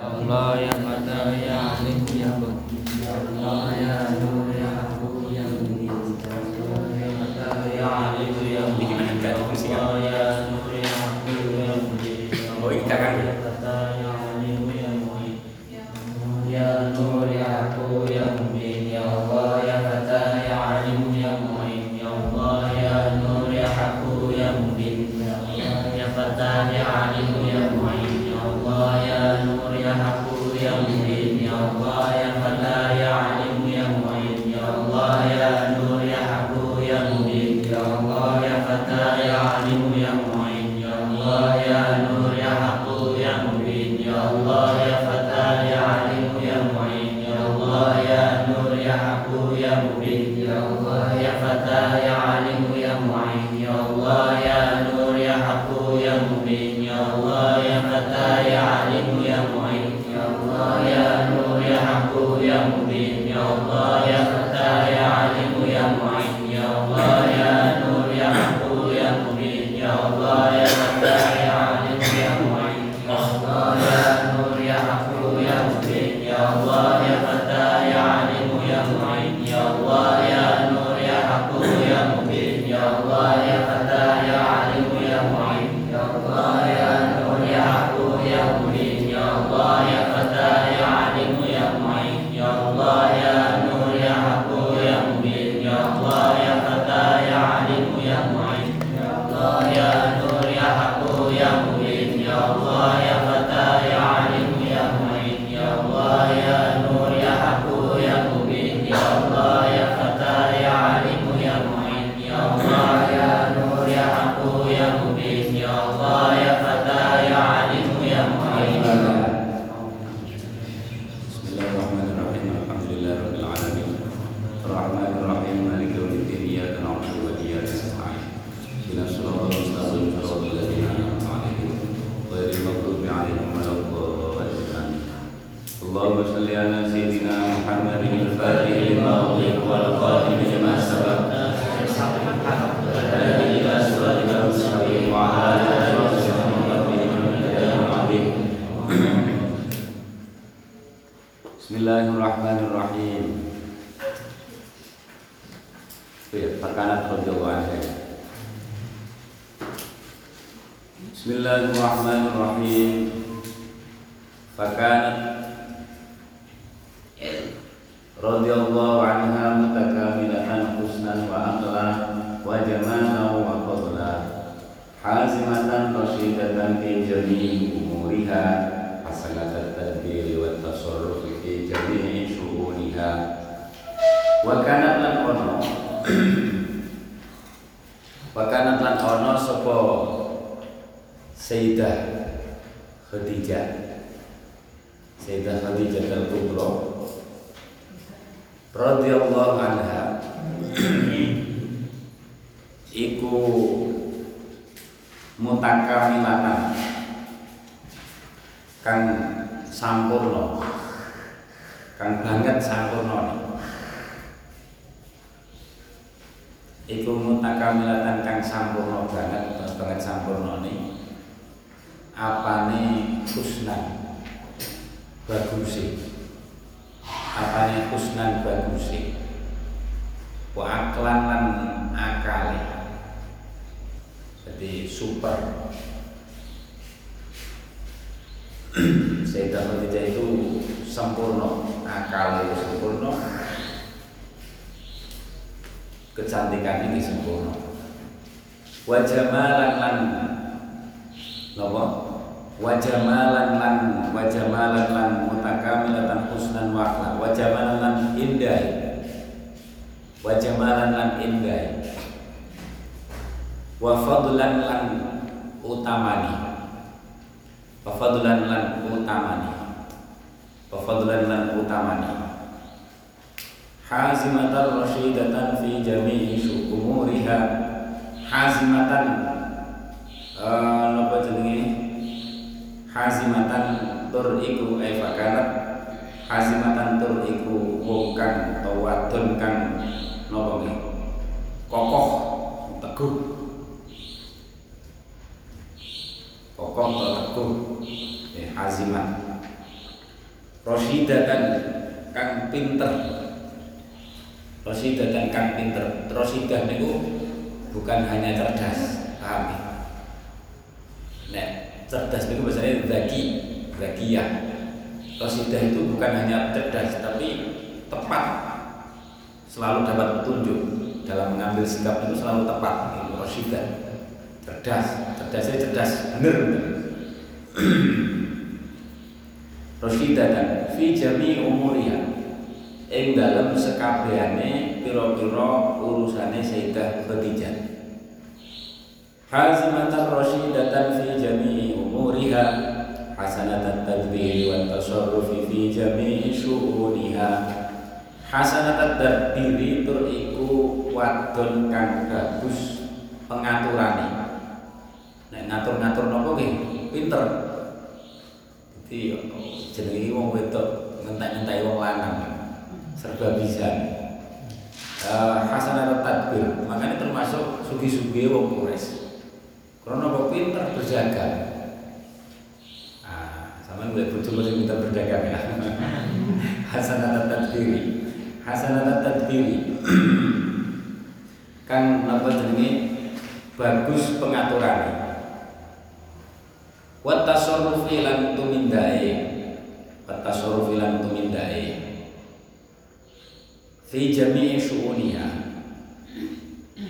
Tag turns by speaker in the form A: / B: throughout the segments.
A: Allah ya Mata ya Alim ya Bagi. Ya Allah ya Nur ya Aku ya Budi Ya Allah ya Mata ya Alim ya Bagi Ya Allah ya الرحمن الرحيم مالك يوم الدين إياك نعبد وإياك نستعين اهدنا الصراط المستقيم صراط الذين أنعمت عليهم غير المغضوب عليهم ولا الضالين اللهم صل على سيدنا محمد الفاتح
B: Bismillahirrahmanirrahim. Fakan wa jamalan lan. Napa? Wa jamalan lan wa jamalan lan mutakamilatan husnan wa akhlaq. Wa jamalan lan indah wa jamalan lan indah wa fadlan lan utamani. Wa fadlan lan utamani. Wa fadlan lan utamani. Hazimatan rasyidatan fi jami'i umuriha hazimatan. Eh napa jenenge? Hazimatan tur iku eh, eva karat hazimatan tur iku wong kang tawadun kang napa kokoh teguh. Kokoh teguh. Eh hazimat. Rosidatan kang pinter. Rosidah dan kang pinter. Rosidah niku bukan hanya cerdas paham? Nah, cerdas itu bahasanya zaki, zakiyah. Rosidah itu bukan hanya cerdas tapi tepat. Selalu dapat petunjuk. Dalam mengambil sikap itu selalu tepat. Itu rosidah cerdas. Cerdasnya cerdas. Bener. Rosidah dan fi jami umuriha. Ing dalam sekabehane pira-pira urusane Sayyidah Khadijah. Hazimatan rasyidatan fi jami'i umuriha hasanatan tadbiri wa tasarrufi fi jami'i syu'uniha. Hasanatan tadbiri tur iku wadon kang bagus pengaturane. Nek ngatur-ngatur napa nggih? Pinter. Dadi jenenge wong wedok ngentek-ngentek wong lanang serba bisa uh, hasanat tadbir. Makanya termasuk sugi-sugi wong Quraisy. Karena kok pinter berjaga ah sama gue butuh masih minta berdagang ya. Hasanat tadbiri hasanat tadbiri kan apa jenenge? Bagus pengaturan. Wa tasarrufi lan tumindai wa tumindai fi jami'i syu'uniha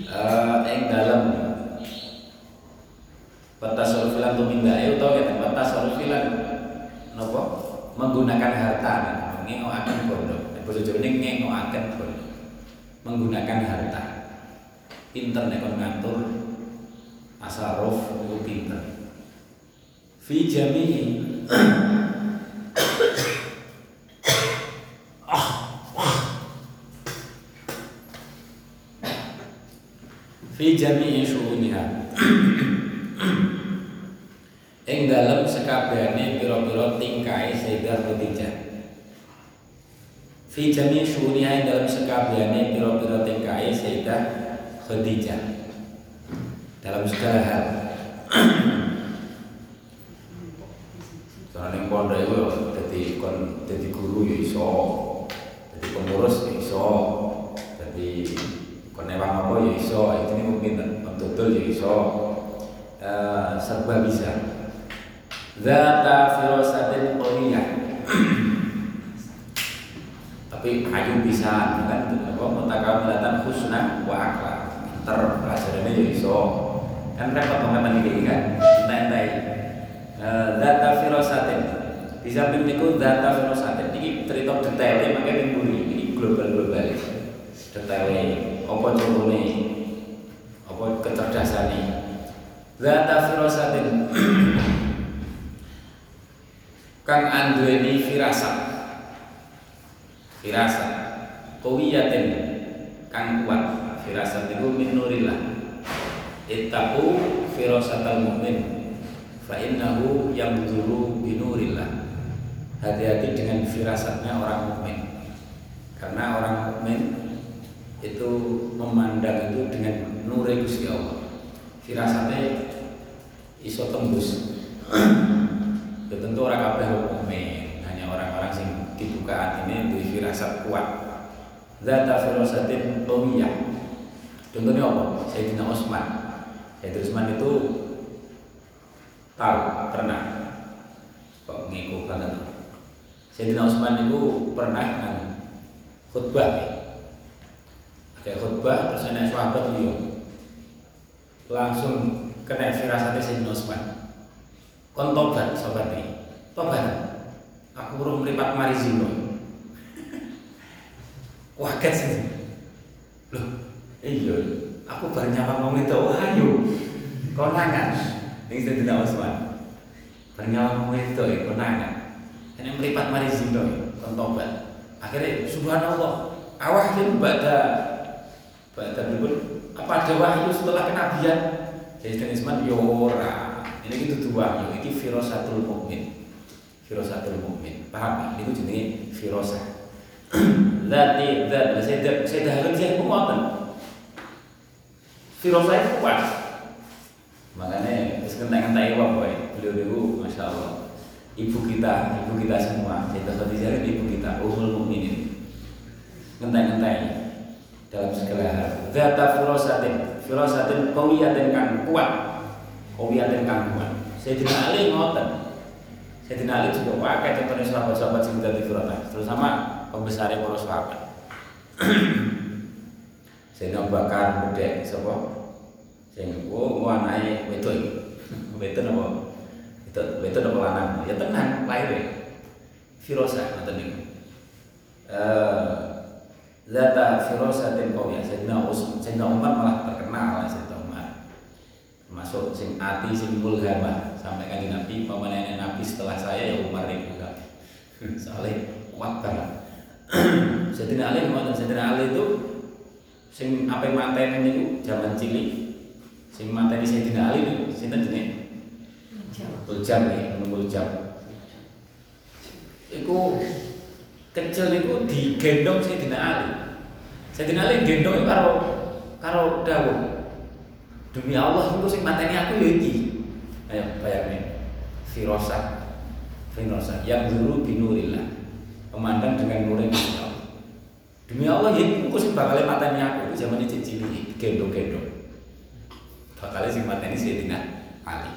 B: uh, ing dalam batasarruf lan tumindai utawa kata batasarruf lan napa menggunakan harta. Ngengokaken bondo. Basa Jawa ini ngengokaken bondo. Menggunakan harta. Pinter nek kon ngatur tasarruf itu pinter. Fi jami'i fi jami'i syu'uniha. Ing dalem sekabehane pira-pira tingkahe Sayyidah Khadijah. Fi jami'i syu'uniha ing dalem sekabehane pira-pira tingkahe Sayyidah Khadijah dalam segala hal Soalnya yang pondok itu jadi kon jadi guru ya iso, jadi pengurus ya iso, jadi kon ewang apa ya iso, itu nih mungkin betul ya iso, uh, serba bisa. Zata filosatin qawiyah Tapi ayu bisa kan apa mutakamilatan husna wa akhlak. Ter pelajarannya ya iso. Kan repot banget ini kan. Entai-entai. Zata filosatin. Di samping niku zata filosatin iki cerita detailnya makanya mburi ini global-global. Detailnya apa contohnya apa kecerdasannya Zata filosatin kang anduweni firasat firasat qawiyatin kang kuat. Firasat itu min nurillah. Ittaqu firasatal mu'min. Fa innahu yamduru binurillah hati-hati dengan firasatnya orang mukmin. Karena orang mukmin itu memandang itu dengan nur Gusti Allah. Firasatnya iso tembus. Ya tentu orang kabeh mukmin hanya orang-orang sing dibuka ini duwe firasat kuat zata firasatin qawiyah. Contohnya apa? Sayyidina Utsman Sayyidina Utsman itu tahu pernah. Kok ngiko banget. Sayyidina Utsman itu pernah kan khutbah. Ada khutbah terus ada sahabat beliau. Langsung kena firasatnya Sayyidina Utsman kon tobat sobat ini tobat. Aku urung meripat mari waket sih. Loh iya. Aku baru nyapa mau itu ayo. Kau ini saya tidak Usman baru nyapa mau itu ya kau nangan ini meripat mari zino kon tobat. Akhirnya subhanallah awah itu pada pada berikut. Apa ada wahyu setelah kenabian? Jadi Usman yora ini gitu dua ini firosatul mukmin firosatul mukmin paham ya? Ini jenis firosah Zati, zat, saya dah, saya dah halang saya penguatan Firosah itu kuat Makanya, terus kentang-kentang iwa boy Beliau dulu, Masya Allah ibu kita, ibu kita semua. Sayyidah Khadijah itu ibu kita, Ummul Mukminin. Ngentai-ngentai dalam segala hal. Zata firosatin, firosatin kawiyatin kan kuat, kawiyatin kan kuat. Sayyidina Ali ngoten. Sayyidina Ali juga pakai contohnya sahabat-sahabat sing dadi firata, terutama pembesar para sahabat. Abu Bakar bedek sapa? Sing oh anake wedok iki. Wedok apa? Itu wedok apa lanang? Ya tenang lahir. Firosa ngoten niku. Eh Zata firosatin qawiyah Sayyidina Usman Sayyidina Umar malah terkenal Sayyidina Umar Masuk sing ati sing mulhamah Sampai kali Nabi Pamannya Nabi setelah saya ya Umar juga Soalnya kuat banget Sayyidina Ali dan Sayyidina Ali itu Sing apa yang matanya itu zaman cilik. Sing matanya Sayyidina Ali itu Sinten jenis Uljam. Ya, menunggu jam Iku kecil itu digendong Sayyidina Ali. Sayyidina Ali gendong karo karo dawuh demi Allah itu sing mateni aku ya iki. Ayo bayangin firosa firosa yang dulu binurillah memandang dengan nurnya Allah demi Allah ya iku sing bakal mateni aku. Zaman ini cilik gendong-gendong. Bakal sing mateni Sayyidina Ali.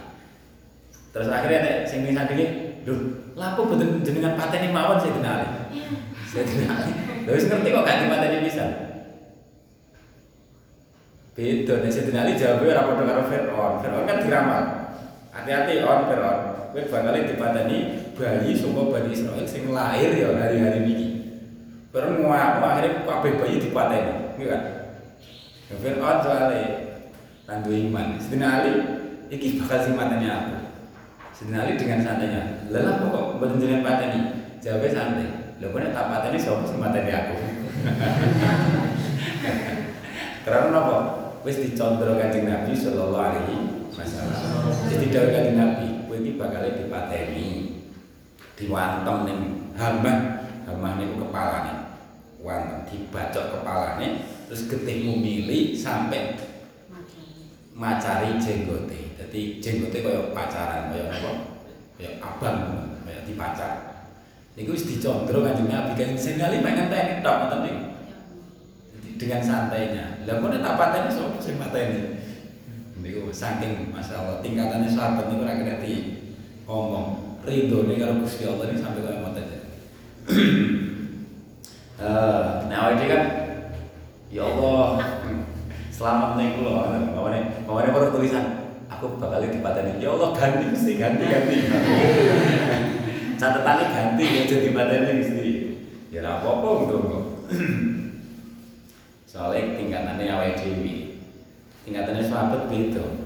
B: Terus akhirnya nek sing lho lha aku boten jenengan pateni mawon Sayyidina Ali? Sayyidina Ali. Wis ngerti kok gak dipateni bisa Beda, nek Sayyidina Ali jawabnya padha karo Fir'aun. Fir'aun kan diramal. Hati-hati on Fir'aun. Kowe bakal dipateni bayi saka Bani Israil sing lahir ya hari-hari niki. Fir'aun ngomong akhirnya kabeh bayi dipateni, nggih kan? Ya Fir'aun soalnya tandu iman. Sayyidina Ali iki bakal sing mateni aku. Sayyidina Ali dengan santainya, "Lah kok mboten jenengan pateni?" Jawabnya santai. Lha kok tak pateni sapa sing mateni aku? Karena apa? wis dicondro kanjeng Nabi sallallahu alaihi wasallam. Jadi dawuh kanjeng Nabi, bakal dipateni. Diwantem ning hamah, hamah niku kepalane. Wantem dibacok kepalane terus getihmu milih sampai macari jenggote. Jadi jenggote kaya pacaran, kaya apa? Kaya abang, kaya dipacar. Niku wis dicondro kanjeng Nabi kan sing kali mek ngenteni tok ngoten niku dengan santainya. Lah kok tak pateni sapa sing pateni? Niku saking masalah tingkatannya sahabat niku ora di ngomong. Ridho nih karo Gusti Allah ini sampai kaya ngoten. Eh, nah ini kan ya Allah selamat nih kula. Pamane pamane baru tulisan aku bakal dipateni. Ya Allah ganti mesti ganti ganti. Catatannya ganti ya jadi pateni mesti. Ya apa-apa kok soalnya tingkatannya awal dewi tingkatannya sahabat beda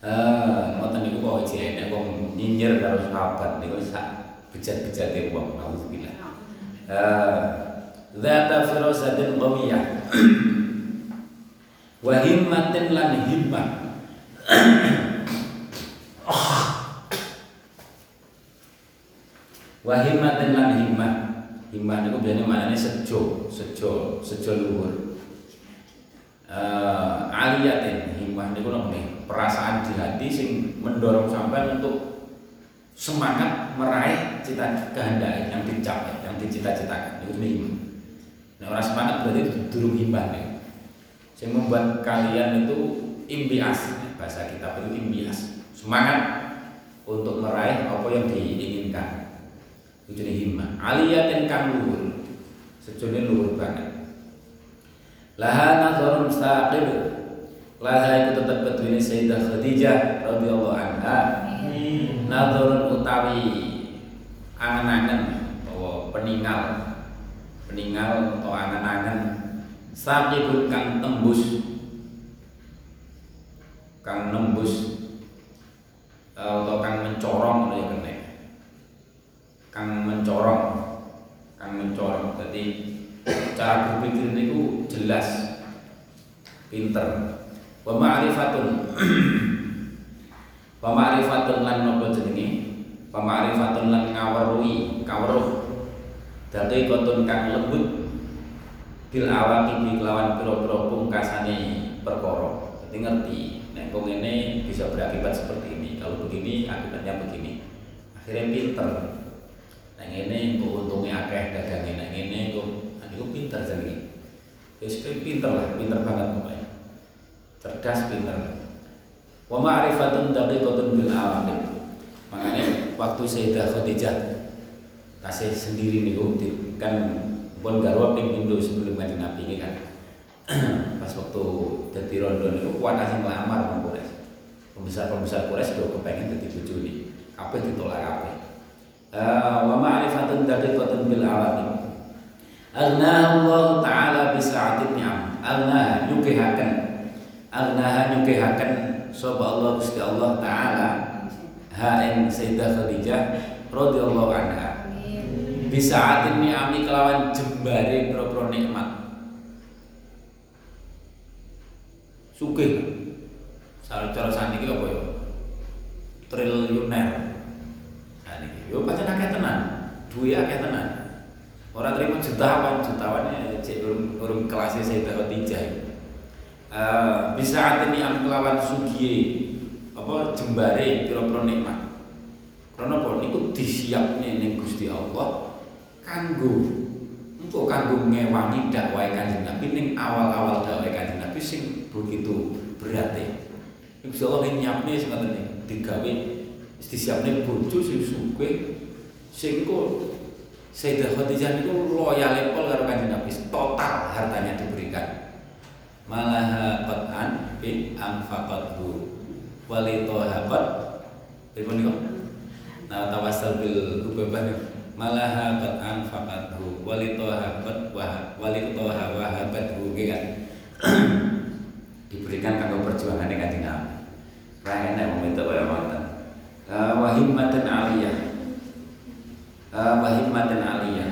B: eh ngoten niku kok jene wong nyinyir karo sahabat niku sak bejat-bejate wong auzubillah eh zata firasatin qawiyah. Wa himmatin lan himmah wa himmatin lan himmah himmah niku biasanya maknanya sejo sejo sejo luhur. Uh, aliyatin. Himmah niku napa nih perasaan di hati sing mendorong sampai untuk semangat meraih cita kehendak yang dicapai yang dicita-citakan itu himmah nah orang semangat berarti durung himmah nih yang membuat kalian itu imbias bahasa kita itu imbias semangat untuk meraih apa yang diinginkan Ujune himmah. Aliyatin kang luhur. Sejone luhur banget. Laha nazarun saqib. Laha itu tetap kedune Sayyidah Khadijah radhiyallahu anha. Nazarun utawi angen-angen bahwa peninggal peninggal atau angen-angen. Saqibun kang tembus. Kang nembus. Atau kang mencorong ya kena kang mencorong. Kang mencorong. Jadi cara berpikir itu jelas pinter wa ma'rifatun lan nopo jenenge? Wa lan ngaweruhi kaweruh dadi kotun kang lembut bil awaki kelawan pira-pira pungkasane perkara. Dadi ngerti nek ngene bisa berakibat seperti ini. Kalau begini akibatnya begini. Akhirnya pinter. Nah ini kok untungnya akeh dagangnya nah ini nah itu pinter jadi Terus pinter lah, pinter banget pokoknya cerdas pinter. Wa ma'rifatun daqiqatun bil awamir makanya waktu Sayyidah Khadijah kasih sendiri nih kan pun garwa ping Indo sebelum kanjeng Nabi ini kan. Pas waktu jadi rondo itu kuat asing melamar sama Quraisy pembesar-pembesar Quraisy do kepengen jadi bojo ini apa ditolak apa wa ma'rifatun daqiqatun bil awamir Agna Allah Ta'ala bisa'atin ni'am. Agna nyukihakan Agna nyukihakan Soba Allah Gusti Allah Ta'ala. Ha'in Sayyidah Khadijah radhiyallahu anha. Bisa'atin ni'ami kelawan jembare pro-pro nikmat. Sugih. Cara cara saniki apa ya? Triliuner. Saniki Yo pancen akeh tenan. Duwe akeh tenan. Orang terima jutawan, jutawannya cek urung, urung kelasnya saya tahu tijai. Uh, bisa ini am kelawan sugie apa jembare pira-pira nikmat. Karena apa niku disiapne ning Gusti Allah kanggo engko kanggo ngewangi dakwah Kanjeng Nabi ning awal-awal dakwah Kanjeng Nabi sing begitu berat e. Gusti Allah nyiapne sing ngoten digawe disiapne bojo sing sugih sing kok Sayyidah Khadijah itu loyal pol karo kanjeng Nabi total hartanya diberikan malah qat'an bi anfaqathu walitoha qad pripun niku nah tawassal bil hubabah malah qad anfaqathu walitoha qad wa walitoha wa habathu kan? Diberikan kanggo perjuangan kanjeng Nabi ra enak meminta kaya ngoten wa himmatan aliyah. Wahimatan aliyah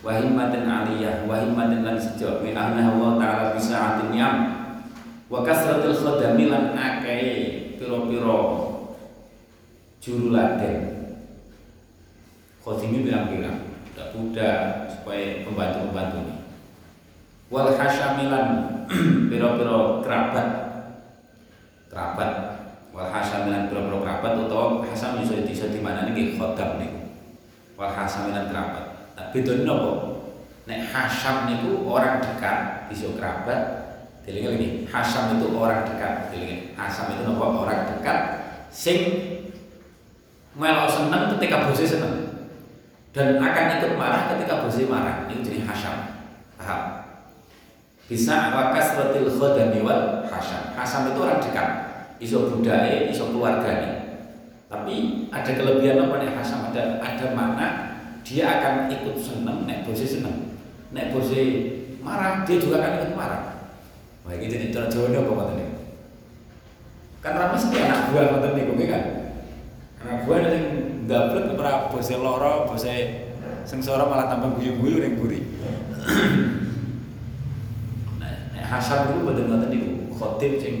B: wahimatan aliyah wahimatan lan sejak min anna Allah taala bisa atin yam wa kasratil khadami lan akeh pira-pira juru laden. Khadimi bilang-bilang budak-budak supaya pembantu-pembantu ini. Wal hasyamilan pira-pira kerabat. Kerabat. Wal hasyamilan pira-pira kerabat utawa hasam iso di mana niki khodam niku wal hasamilan kerabat. Bedone napa? Nek hasam niku orang dekat, bisa kerabat. Dilingi lagi, hasam itu orang dekat. Dilingi, hasam itu napa? Orang dekat sing melok seneng ketika bosnya seneng dan akan ikut marah ketika bosnya marah. Ini jadi hasam. Paham? Bisa wakas rotil khodami wal hasam. Hasam itu orang dekat, iso budaya, iso keluarga tapi ada kelebihan apa nih Hasam ada ada mana dia akan ikut seneng nek bose seneng. Nek bose marah dia juga akan ikut marah. Wah ini jadi cara Jawa apa kata nih kan ramai mesti anak buah kata nih gue kan anak buah yang dapet para bose loro bose sengsara malah tambah guyu-guyu yang buri nah Hasam itu betul-betul nih khotib sing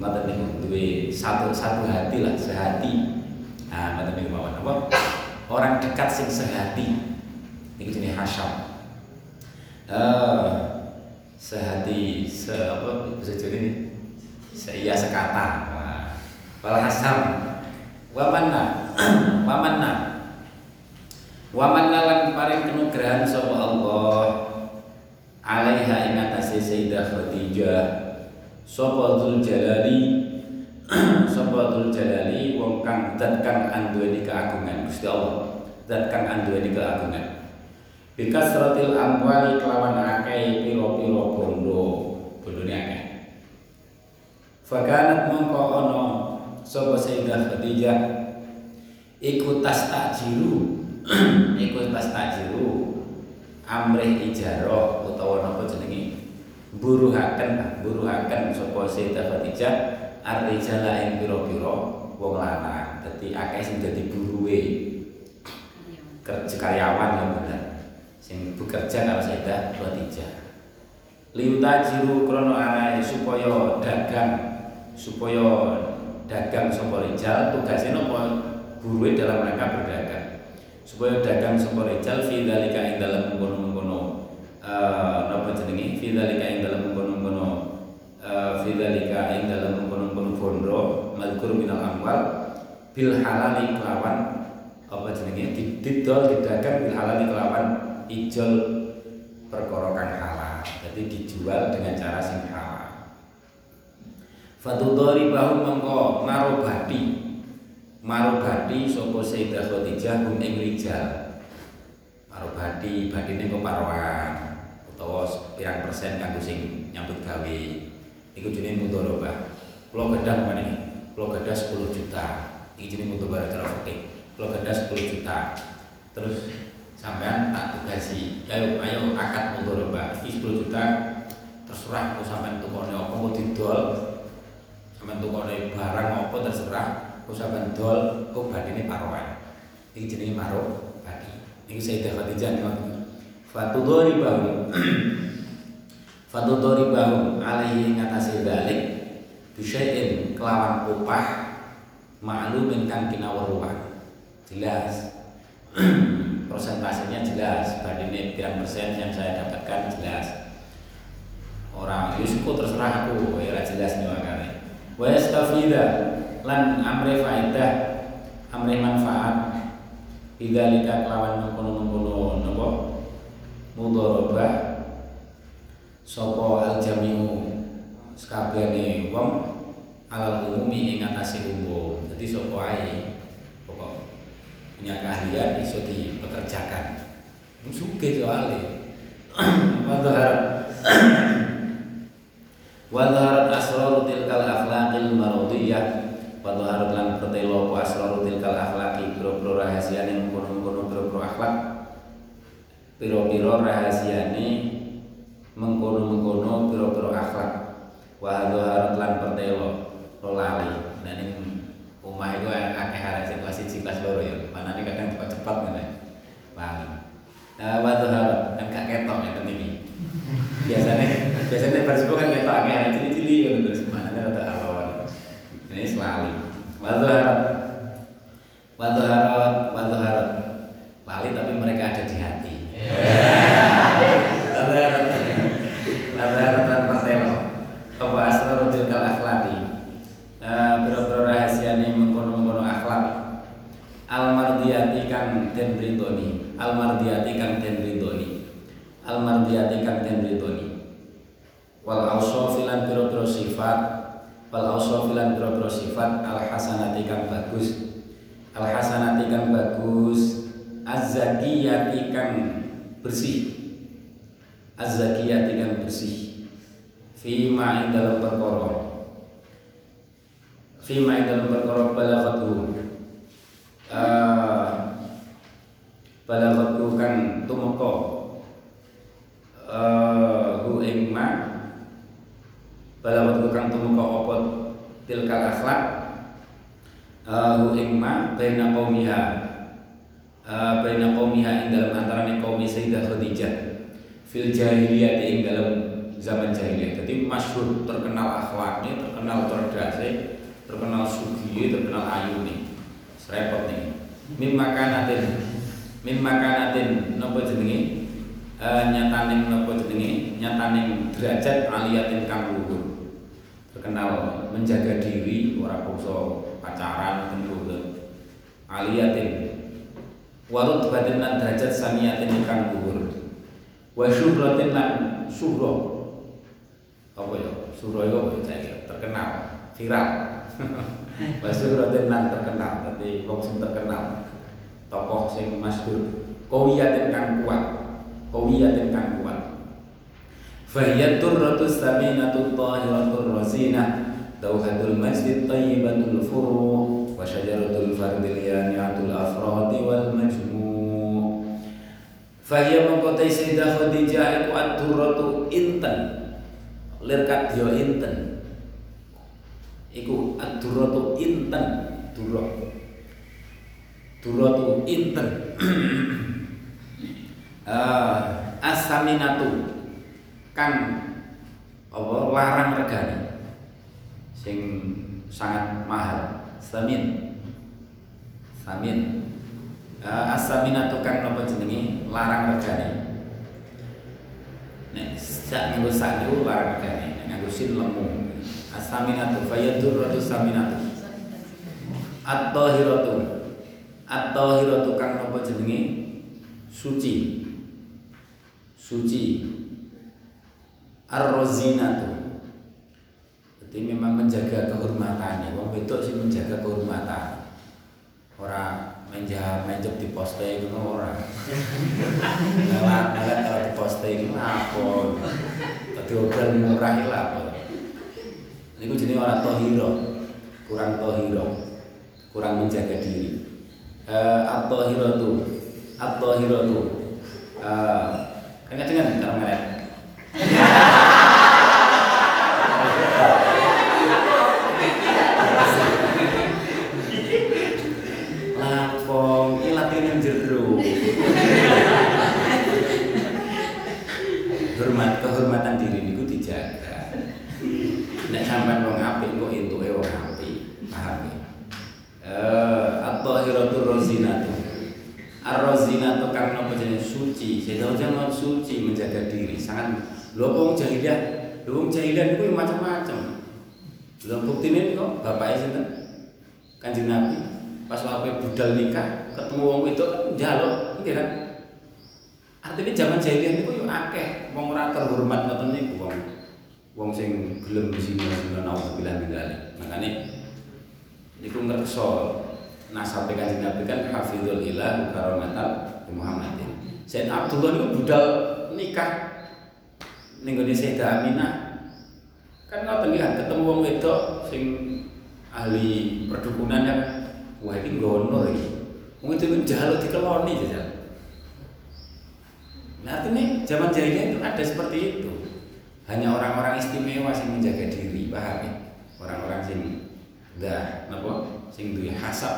B: ngoten niku duwe satu satu hati lah sehati. Nah ngoten niku mawon apa orang dekat sing sehati. Niku jenenge hasyam. Uh, sehati se apa bisa jadi ini? Seia sekata. Nah, wal hasam wa manna. Wa manna. Wa manna lan paring kenugrahan sapa Allah alaiha ing atase Sayyidah Khadijah. Sapa Dzul Jalali Dzul Jalali wong kang zat kang anduweni keagungan. Gusti Allah zat kang anduweni keagungan. Bikasratil amwali kelawan akeh pira-pira bondo. Bondone akeh. Fakanat mongko ana sapa Sayyidah Khadijah? Iku tas tajiru iku tas tajiru amrih ijarah utawa napa jenenge? Buruhaken buruhaken sapa Sayyidah Khadijah arrijala ing pira-pira wong lanang. Dadi akeh sing dadi buruwe kerja karyawan yang bener. Sing bekerja karo Sayyidah Khadijah. Liutajiru krono arahe supaya dagang supaya dagang sapa rijal. Tugasnya napa buruwe dalam rangka berdagang. Supaya dagang sapa rijal fi dalika ing dalam mengkono-mengkono uh, napa jenenge fi dalika ing dalam mengkono-mengkono uh, fi dalika ing dalam mengkono-mengkono bondo madkur minal amwal bil halali kelawan apa jenenge didol didagang bil halali kelawan ijol perkara kang halal. Jadi dijual dengan cara sing halal. Fatudori bahu mengko marobati marobati sapa Sayyidah Khadijah hum ing rijal. Marobati badine pirang persen kanggo sing nyambut gawe. Iku jenenge mudharabah. Kula gadah meneh. Kula gadah 10 juta. Iki jenenge mudharabah cara fikih. Kula gadah 10 juta. Terus sampean tak tugasi ayo ayo akad mudharabah iki 10 juta terserah mau sampean tukone apa mau didol. Sampean tukone barang apa terserah. Mau sampean dol kok badine paroan iki jenenge maro badi. Iki Sayyidah Khadijah ngoten fatudori bahu. Bahu. Alaihi ngatasi dalik bisyai'in kelawan upah ma'lumin kang kinaweruhan jelas. Persentasenya jelas. Bandingnya berapa persen yang saya dapatkan jelas. Orang Yusuf terserah aku. Ya jelas nih makanya. Wa yastafida lan amre faidah amre manfaat. Bidzalika kelawan mengkono-mengkono napa? Mudharabah. Sapa al jamiu sakabehane wong alal umumi ing atase umum. Dadi sapa pokok punya keahlian iso dipekerjakan. Suge soalnya wadharat wadharat asraru tilkal akhlaqil maradiyah. Wadharat lan pertelo apa asraru tilkal akhlaqi? Biro-biro rahasiane mengkono-mengkono biro-biro akhlak? Biro-biro rahasiane mengkono-mengkono biro-biro akhlak wadharat lan pertelo lolali dan ini omah itu akeh arek sing 1 kelas 2 ya. Manane kadang cepat-cepat ngene. Lali. Nah, waktu harap kan gak ketok ya iki. Biasanya biasanya Facebook kan ketok akeh arek cili-cili ya terus manane rada awal. Ini selalu. Waktu harap waktu harap waktu harap lali tapi mereka ada di hati. Waktu harap waktu harap tanpa telo. Apa asal tilkal akhlaqi biro-biro rahasia nih mengkono-mengkono akhlak almardiyati den ridoni almardiyati kang den ridoni almardiyati kang den ridoni wal ausofilan biro-biro sifat. Wal ausofilan biro-biro sifat. Al hasanati kang bagus. Al hasanati kang bagus. Az-zakiyati kang bersih. Az-zakiyati kang bersih. Fima ing dalam perkara. Fima ing dalam perkara balaghatu uh, balaghatu kang tumeka uh, hu ing ma balaghatu kang tumeka apa tilkal akhlak uh, hu ing ma baina qaumiha uh, baina qaumiha ing dalam antarane kaum Sayyidah Khadijah fil jahiliyah ing dalam zaman jahiliyah. Jadi masyhur terkenal akhlaknya, terkenal cerdasnya, terkenal sugi, terkenal ayu nih. Serepot nih. Mim makanatin, mim makanatin jenenge? E, nyataning nopo jenenge? Nyataning derajat aliyatin kang luhur. Terkenal menjaga diri, ora bangsa pacaran tentu aliyatin. Warut batin lan derajat saniyatin kang luhur. Wa syuhratin lan syuhra. Apa ya? Syuhra itu apa ya? Terkenal, viral. Masyhur dan lan terkenal, nanti wong terkenal. Tokoh sing masyhur, kawiyatin kang kuat. Kawiyatin kang kuat. Fahiya turratus saminatut tahiratul razinah Tauhatul masjid tayyibatul furu Wa syajaratul fardil yaniatul afradi wal majmu' Fahiya mengkotai Sayyidah Khadijah Iku ad-durratu inten Lirkat dia inten iku ad-durratu inten durrah durratu inten uh, as-saminatu. Kan apa larang regane. Sing sangat mahal. Samin. Samin. Uh, as-saminatu kan napa jenenge? Larang regane. Nek sak minggu sak larang regane. Nek nganggo sin lemu. As-saminatu fayadur ratu saminatu. At-tahiratu. At-tahiratu kang napa jenenge? Suci. Suci. Ar-razinatu. Jadi memang menjaga kehormatan. Wong wedok sih menjaga kehormatan. Ora menja mencep di poste itu ora. Lewat lewat kalau di poste itu apa? Tadi obral murah itu apa? Ini jenis orang tohiro, kurang tohiro, kurang menjaga diri. Uh, atau hiro tu, atau hiro tu, uh, dengan kalau merek. Lapong, ini latihan jero. Hormat kehormatan diri niku dijaga. Nek sampean wong apik kok entuke wong apik, paham ya? Eh, at-tahiratu rozinatu. Ar-rozinatu karena apa jenis suci, saya jangan suci menjaga diri, sangat lho wong jahiliyah, lho wong jahiliyah niku macam-macam. Lho buktine kok bapaknya sinten? Kanjeng Nabi pas waktu budal nikah ketemu wong itu kan njaluk, nggih kan? Artinya zaman jahiliyah niku yo akeh wong ora terhormat ngoten niku wong wong gelem zina-zina naudzubillah min dzalik. Makane niku ngerso nasabe kanjeng Nabi kan hafizul ilah karomatal Muhammadin. Sayyid Abdullah niku budal nikah ning gone Sayyidah Aminah. Kan ngoten kan ketemu wong wedok sing ahli perdukunan kan wah iki ngono iki. Wong itu njaluk dikeloni jajal. Nah, artinya zaman jahiliyah itu ada seperti itu. Hanya orang-orang istimewa yang menjaga diri, paham ya? Orang-orang sing dah, napa? Sing duwe hasab,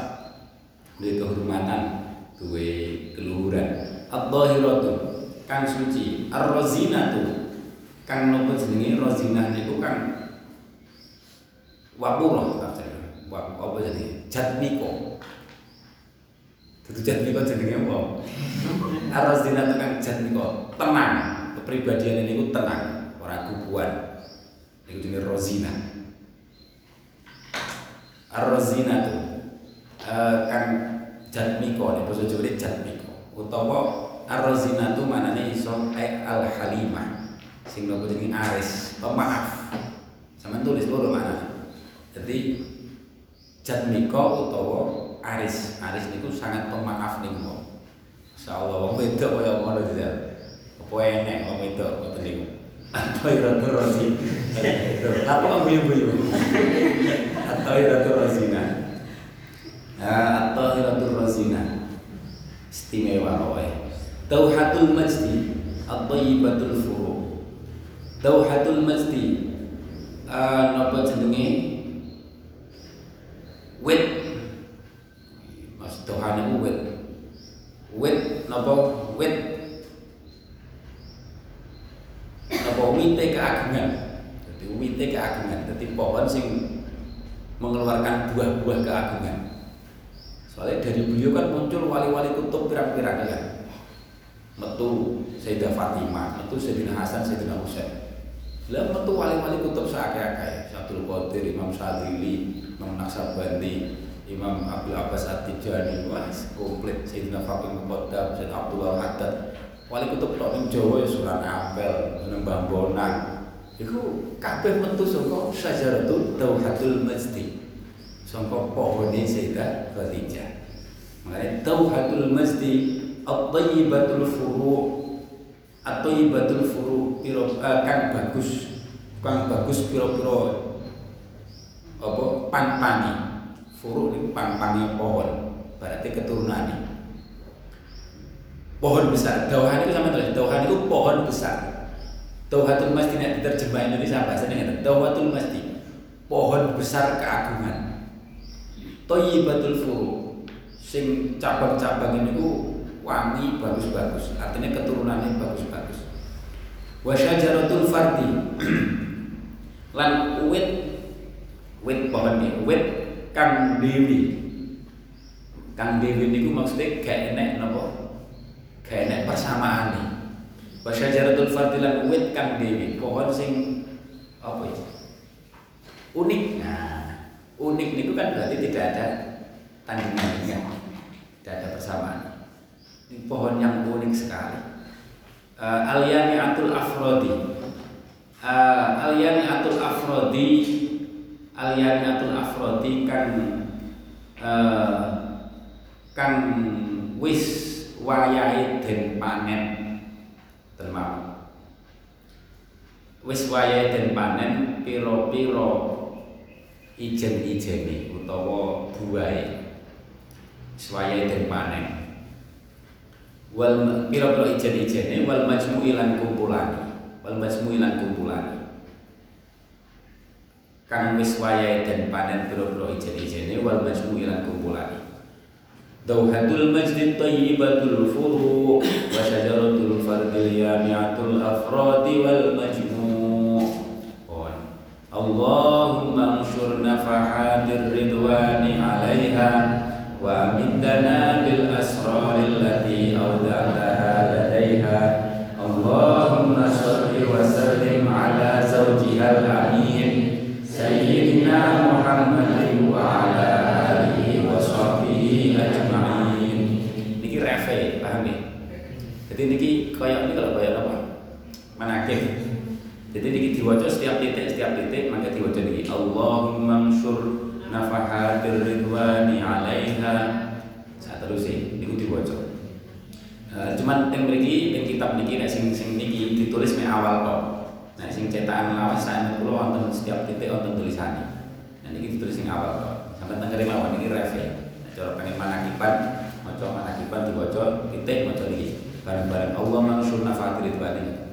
B: duwe kehormatan, duwe keluhuran. Ad-dhahiratu kang suci, ar-razinatu kang napa jenenge razinah niku kang wapura artinya. Wap apa jadi? Jatmiko. Dudu jatmiko jenenge apa? Ar-razinatu kang jatmiko, tenang. Kepribadian ini tenang, ora kubuan. Niku jenenge rozina. Ar-rozina tu uh, kan jatmiko nih bahasa Jawa jatmiko. Utawa ar-rozina tu manane iso ai al-halimah. Sing nopo jenenge aris, pemaaf. Sama tulis loro mana. Jadi jatmiko utawa aris. Aris niku sangat pemaaf ning wong. Insyaallah wong wedok kaya ngono ya. Apa enek wong wedok ngoten. Apa iratu rosi. Apa kamu ibu-ibu? Atau iratu rosina. Atau iratu rosina. Istimewa pokoknya. Tauhatul majdi at-thayyibatul furu. Tauhatul majdi napa jenenge? Wit. Mas Tuhan itu wit. Wit napa wit napa wite keagungan. Jadi wite keagungan. Jadi pohon sing mengeluarkan buah-buah keagungan. Soalnya dari beliau kan muncul wali-wali kutub pirang-pirang ya. Metu Sayyidah Fatimah, metu Sayyidina Hasan, Sayyidina Husain. Lah metu wali-wali kutub seakeh-akeh, Syabdul Qadir, Imam Syadzili, Imam Naksabandi, Imam Abdul Abbas At-Tijani, wah komplit Sayyidina Fatimah Qaddam, Sayyid Abdullah Haddad. Wali kutub tok ning Jawa ya Sunan Ampel, Sunan Bambonan. Iku kabeh metu saka Syajaratul Tauhatul Masjid. Saka pohone Sayyidah Khadijah. Makanya Tauhatul Masjid At-Tayyibatul Furu At-Tayyibatul Furu piro kan bagus kang bagus piro-piro apa pan-pani furu itu pan-pani pohon berarti keturunannya pohon besar. Dauhan itu sama tulis dauhan itu pohon besar. Dauhatul masjid nek diterjemah Indonesia bahasanya ngeten dauhatul masjid pohon besar keagungan. Thayyibatul furu. Sing cabang-cabang ini ku wangi bagus-bagus. Artinya keturunannya bagus-bagus. Wa syajaratul fardi. Lan wit wit pohon nih wit kang dewi. Kang dewi niku maksudnya gak enek napa enek persamaan nih. Wa syajaratul fardi lan wit kang dewi pohon sing apa ya? Unik. Nah unik niku kan berarti tidak ada tandingan tidak ada persamaan. Ini pohon yang unik sekali. Uh, Atul Afrodi. Uh, Atul Afrodi Atul Afrodi kan uh, kan wis wayahe den panen. Termak wis wayahe den panen pira-pira ijen-ijene utawa buahe. Swaya den panen. Wal pira-pira ijen-ijene wal majmu'i lan kumpulane. Wal majmu'i lan kumpulane. Kang wis wayahe den panen pira-pira ijen-ijene wal majmu'i lan kumpulane Dauhatul masjid tayyibatul furu wa syajaratul fardil yami'atul afradi wal majmu' Allahumma anshur nafahatir ridwani 'alaiha وأمدنا بالأسرار التي أودعتها لديها اللهم صل وسلم على زوجها الأمين سيدنا jadi niki kayak ini kalau kayak apa? Manakib jadi niki diwajah setiap titik setiap titik maka diwajah niki Allahumma syur nafahatir ridwani alaiha. Saat terus sih niku diwaca uh, cuman yang mriki yang kitab niki nek sing sing niki ditulis me awal kok nah sing cetakan lawas saya kula wonten setiap titik wonten tulisane. Nah niki ditulis sing awal kok sampai tengere mawon niki ref ya nah, cara pengen manakiban maca manakiban diwaca titik maca niki bareng-bareng Allah mansur nafahatir ridwani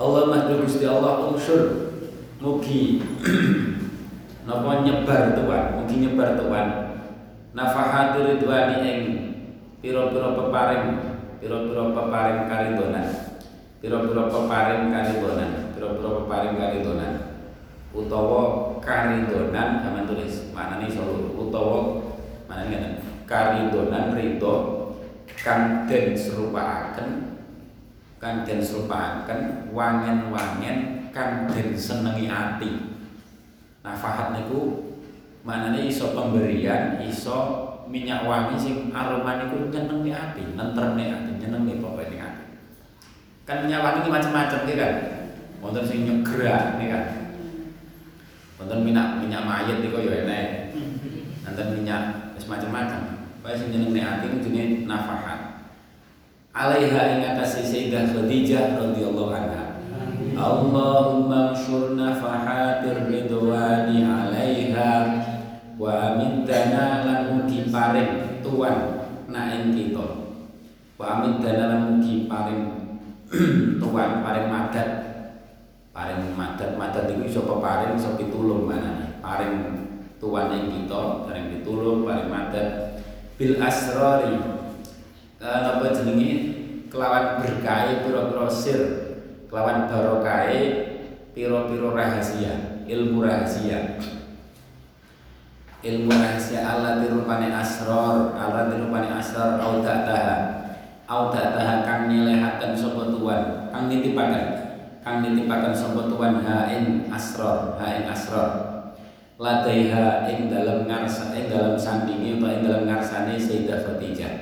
B: Allah mahdhu Gusti Allah unsur. Mugi. Napa nyebar tuan? Mungkin nyebar tuan. Nafahatir ridwani ing pira-pira peparing pira-pira peparing karidonan pira-pira peparing karidonan pira-pira peparing karidonan utawa karidonan sama tulis. Mana nih solo utawa mana nih karidonan ridho kang den serupaaken kang den serupaaken wangen-wangen kang den senengi ati Nafahat niku maknanya iso pemberian, iso minyak wangi sing aroma niku nyenengi ati, nentrene ati, nyenengi pokoknya ati. Kan minyak wangi macam-macam ya kan. Wonten sing nyegra nih kan. Wonten minyak minyak mayat niku ya enek. Wonten minyak macam-macam. Pokoke sing nyenengi ati niku jenenge nafahat. Alaiha ing atas Sayyidah Khadijah radhiyallahu anha. Allahumma anshur nafahatir ridwani alaiha wa amintana lan mugi paring tuan na ing kita. Wa amintana lan mugi paring tuan paring madat paring madat madat iku iso peparing iso pitulung manane. Paring tuan ing kita paring pitulung paring madat bil asrari apa jenenge? Kelawan berkah pira-pira sir. Kelawan barokai piro-piro rahasia ilmu rahasia. Ilmu rahasia Allah dirupani asror Allah dirupani asror audataha audataha kang nyelehakan sopo tuan kang nitipakan kang nitipakan sopo tuan hain asror hain asror ladaiha ing dalam ngarsa ing dalam sampingi atau ing dalam ngarsane Sayyidah Khadijah.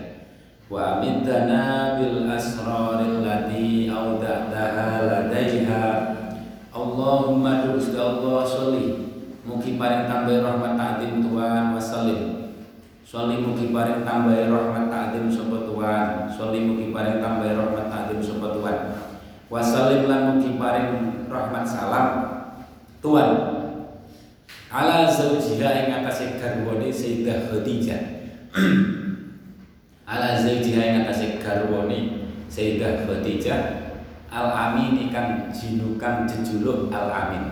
B: Wa middana bil asraril lati auda'taha ladaiha. Allahumma Gusti Allah sholli. Mugi paring tambah rahmat ta'zim Tuhan wasallim Sholli. Mugi paring tambah rahmat ta'zim sapa Tuhan. Sholli mugi paring tambah rahmat ta'zim sapa Tuhan. Wasallim lan mugi paring rahmat salam Tuhan ala zaujiha ing atase garwane Sayyidah Khadijah. Ala zaijiha yang atas garwani Sayyidah Khadijah. Al amin ikan jinukan jejuluk al amin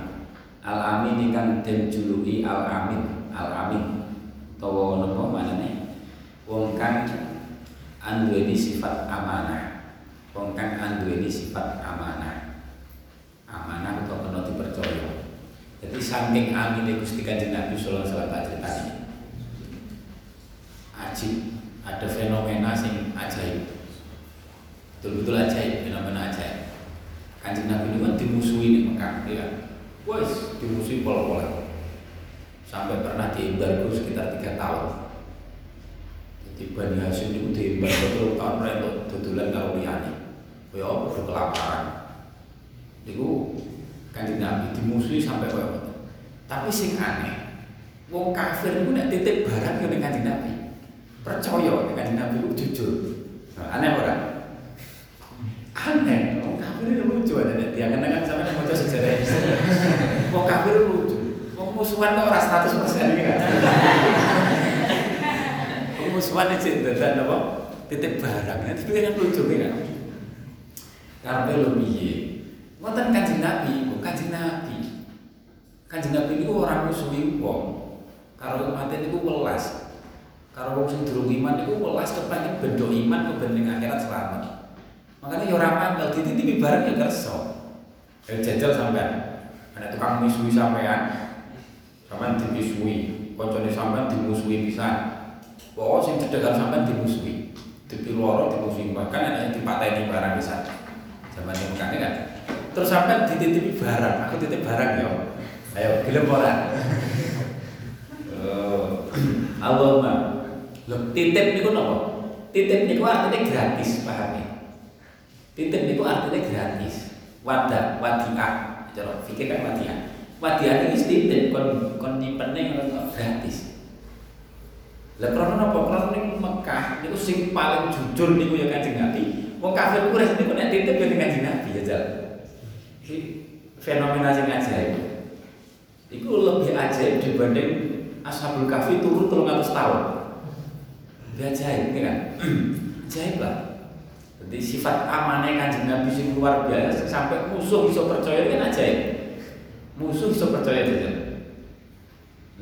B: al amin ikan den juluki al amin al amin tawa napa manane wong kang anduweni sifat amanah. Wong kang anduweni sifat amanah. Amanah dipercaya jadi saking amin Gusti Kanjeng Nabi sallallahu alaihi wasallam ajib ada fenomena sing ajaib betul-betul ajaib fenomena ajaib kanjeng Nabi ini kan dimusuhi di Mekah ya wes dimusuhi pola-pola sampai pernah diembargo sekitar tiga tahun di Bani Hashim itu di betul tahun mereka dodolan karo liyane. Kaya apa kelaparan. Iku kanjeng Nabi dimusuhi sampai kaya. Tapi sing aneh, wong kafir itu nek titip barang ke kanjeng Nabi. Percaya kanjeng Nabi itu jujur. Nah, aneh ora? Aneh, wong kafir itu lucu ada dia kan kan sampai mau sejarah. Wong kafir itu lucu. Wong musuhan kok ora 100% iki kan. Wong musuhan iki dadan apa? Titip barang. Nanti pikir kan lucu kan. Karena lo piye? Ngoten kanjeng Nabi, bukan kanjeng Nabi. Kanjeng Nabi orang musuhi wong. Kalau mati itu welas. Kalau wong sing durung iman itu welas kepengin bendo iman kebening akhirat selamat. Makanya ya ora mangkel dititipi barang ya kerso. Eh jajal sampean. Ada tukang misui sampean. Sampean dimisui, kancane sampean dimusuhi pisan. Pokok sing cedhekan sampean dimusuhi. Dipi loro dimusuhi bahkan ada yang dipateni barang pisan. Zaman yang kan. Terus sampean dititipi barang, aku titip barang ya. Ayo, gelem ora? Oh, Allahumma. Loh, titip niku napa? Titip niku artinya gratis, paham ya? Titip niku artinya gratis. Wadah, wadiah. Cara fikir kan wadiah. Wadiah ini titip kon kon ngono gratis. Lah krono napa? Krono ning Mekah niku sing paling jujur niku ya Kanjeng Nabi. Wong kafir Quraisy niku nek titip ya Kanjeng Nabi ya jal. Iki fenomena sing ajaib. Iku lebih ajaib dibanding Ashabul Kahfi turun 300 tahun. Dia ajaib, ya kan? ajaib lah. Jadi sifat amanah kanjeng Nabi sing luar biasa sampai musuh bisa percaya kan ajaib. Musuh bisa percaya aja.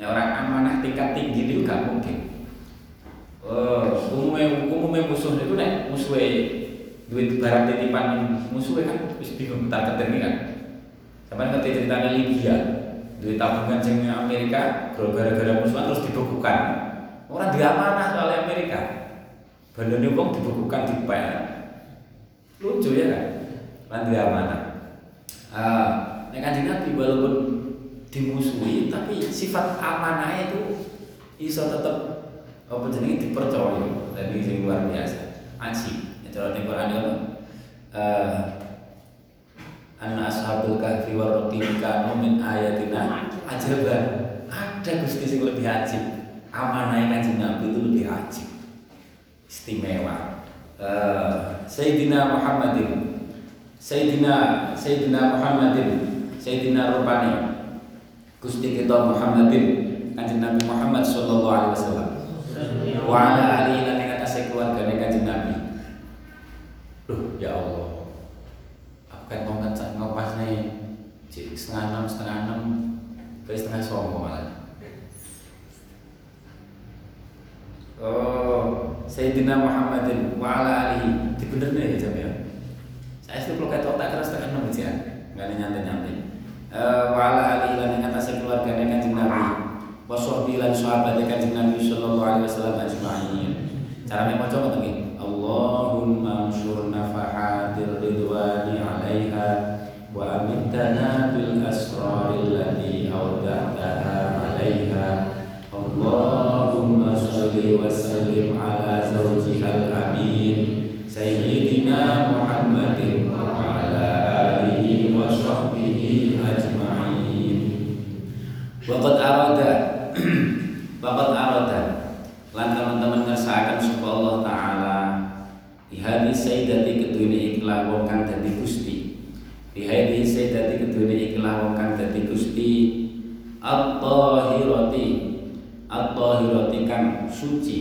B: Nah orang amanah tingkat tinggi itu gak mungkin. Oh, umumnya umumnya musuh itu nek musuhnya duit barang titipan musuhnya kan wis bingung tak ketemu kan. Sampai ngerti ceritanya Libya, duit tabungan sing Amerika gara-gara musuhan terus dibekukan. Orang diamanah oleh Amerika. Bandane wong dibekukan di pel. Lucu ya kan? Lan diamanah. Ah, nek kanjeng Nabi walaupun dimusuhi tapi sifat amanahnya itu iso tetep apa jenenge dipercaya dan ini luar biasa. Ya cara ning Quran itu eh Anna ashabul kahfi wa raqim kanu min ayatina ajaban. Ada Gusti sing lebih ajib. Amanah kanjeng Nabi itu lebih ajib. Istimewa. Uh, Sayyidina Muhammadin Sayyidina Sayyidina Muhammadin Sayyidina Rupani Gusti kita Muhammadin Kanjeng Nabi Muhammad sallallahu alaihi wasallam wa ala alihi lan ing atase keluargane Kanjeng Nabi. Duh, ya Allah. Mau ngecek ngopas nih setengah enam, setengah enam Ke setengah songo malah. Oh, Sayyidina Muhammadin wa ala alihi. Dibenernya ya jam ya? Saya itu kalau kata otak keras setengah enam aja Gak ada nyantai-nyantai. Wa ala alihi lan ing atase keluargane Kanjeng Nabi. Wa sahbihi lan sahabat Kanjeng Nabi sallallahu alaihi wasallam ajma'in. Caranya maca ngoten nggih Allahumma anshur nafahatir ridwani 'alaiha wa amitana bil asraril lati awda'taha 'alaiha. Allahumma shalli wa sallim ala zawjihal amin. Sayyidina Muhammadin wa ala alihi wa sahbihi ajma'in. Waqad arada Waqad arada. Lan teman-teman ngersakaken sapa Allah taala di hadhi sayyidati kedune ikhlas wong kang dadi Gusti. Di hadhi sayyidati kedune ikhlas wong kang dadi Gusti. At-tahirati at-tahirati kang suci.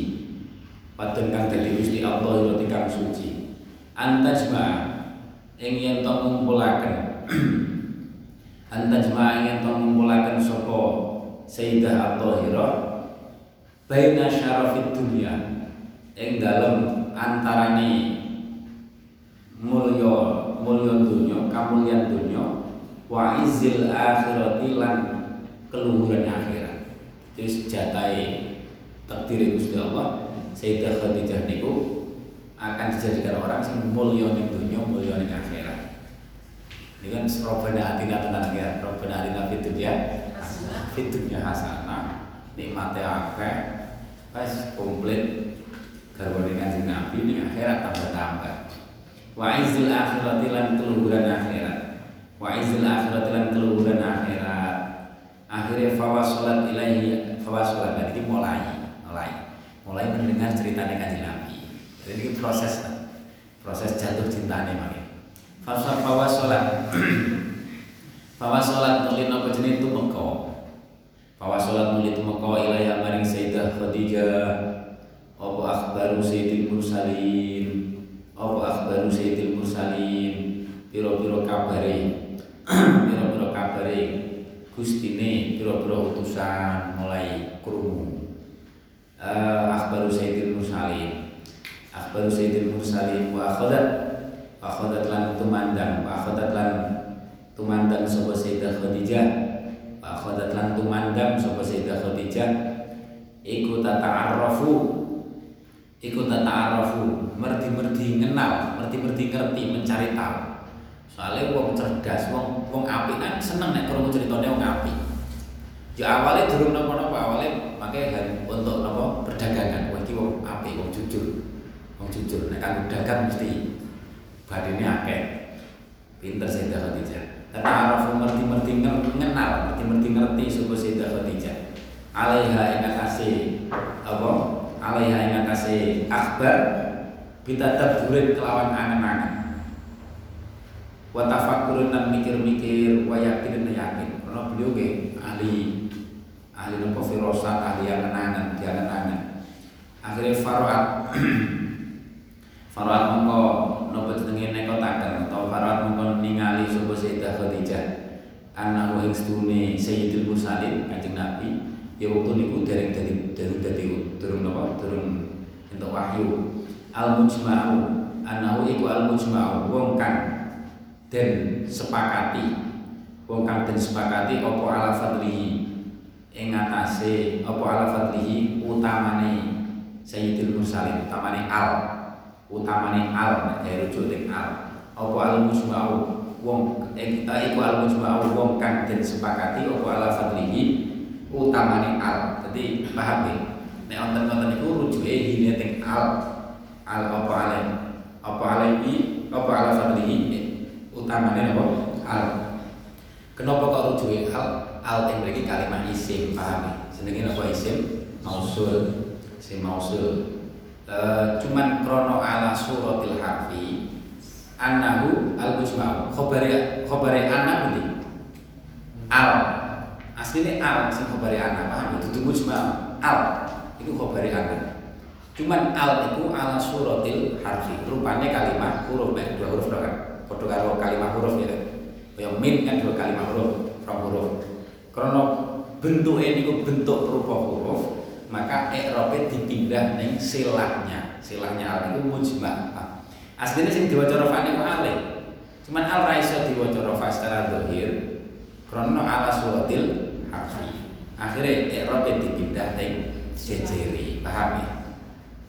B: Padha kang dadi Gusti at-tahirati kang suci. Antajma ing yen to ngumpulaken. Antajma ing yen to ngumpulaken sapa sayyidah at-tahirah. Baina syarafid dunya ing dalem antarane mulya mulya dunya kamulyan dunya wa izil akhirati lan keluhuran akhirat. Terus jatahe takdir Gusti Allah Sayyidah Khadijah niku akan dijadikan orang sing mulya ning dunya mulya ning akhirat. Ini kan Rabbana atina tenan ya Rabbana atina fid dunya fid dunya hasanah nikmate akeh wis komplit garwane kanjeng Nabi ning akhirat tambah-tambah. Wa izil akhirati lan keluhuran akhirat. Wa izil akhirati lan keluhuran akhirat. Akhirnya fawasolat ilaihi fawasolat ini mulai mulai. Mulai mendengar ceritanya kanjeng Nabi. Jadi ini proses proses jatuh cintanya makanya fasa fawasolat. Fawasolat nulin apa jenis itu meko fawasolat nulin itu meko ilaiha maring Sayyidah Khadijah apa akhbaru Sayyidil Mursalin? Apa akhbaru Sayyidil Mursalin? Piro-piro kabare? Piro-piro kabare? Gustine piro-piro utusan mulai krungu. Uh, akhbaru Sayyidil Mursalin. Akhbaru Sayyidil Mursalin wa akhadat wa akhadat lan tumandang. Wa akhadat lan tumandang sapa Sayyidah Khadijah. Wa akhadat lan tumandang sapa Sayyidah Khadijah. Iku tata'arrafu iku tata'arrafu merdi-merdi ngenal merdi-merdi ngerti mencari tahu. Soalnya wong cerdas wong wong apik kan seneng nek krungu ceritane wong apik. Ya awalnya durung napa-napa awalnya pakai untuk napa perdagangan. Wah iki wong apik wong jujur. Wong jujur nek kan dagang mesti badine akeh. Pinter Sayyidah Khadijah. Tata'arrafu merdi-merdi ngenal merdi-merdi ngerti sapa Sayyidah Khadijah. Alaiha ing apa alaiha ing kasih akbar bitadabburin kelawan angen-angen wa tafakkurin dan mikir-mikir wa yakin yakin. Karena beliau ke ahli ahli nopo firosat ahli angen-angen di angen-angen akhirnya faroat faroat mongko nopo jenenge nekotaken atau faroat mongko ningali sapa Sayyidah Khadijah annahu ing sedune Sayyidul Mursalin Kanjeng Nabi ya waktu niku dereng dadi dereng dadi turun napa turun entuk wahyu. Al mujma'u anahu iku al mujma'u wong kang sepakati. Wong kang sepakati apa ala fadlihi? Ing atase apa ala fadlihi? Utamane Sayyidul Mursalin utamane al. Utamane al nek rujuk ning al. Apa al mujma'u wong eh, iku al mujma'u wong kang sepakati apa ala fadlihi utamane al. Jadi paham ya? Nek wonten-wonten niku rujuke hine teng al. Al apa ale? Apa alaihi? Apa ala fadlihi? Utamane apa? Al. Kenapa kok rujuke al? Al teng mriki kalimat isim, paham ya? Jenenge apa isim? Mausul. Isim mausul. E, cuman krono ala suratil harfi annahu al mujma'u khabari khabari anna al aslinya al sing khabari ana paham itu tunggu cuma al itu khabari ana cuman al itu ala suratil harfi rupanya kalimat huruf baik dua huruf kan? Padha karo kalimat huruf ya yang min kan dua kalimat huruf from huruf. Karena bentuk ini itu bentuk rupa huruf maka i'rabe dipindah ning silahnya. Silahnya al itu mujma. Aslinya sing diwaca rafane kok ale. Cuman al ra iso diwaca rafa secara zahir karena ala suratil harfi akhirnya i'rab dipindah teng jejeri paham ya?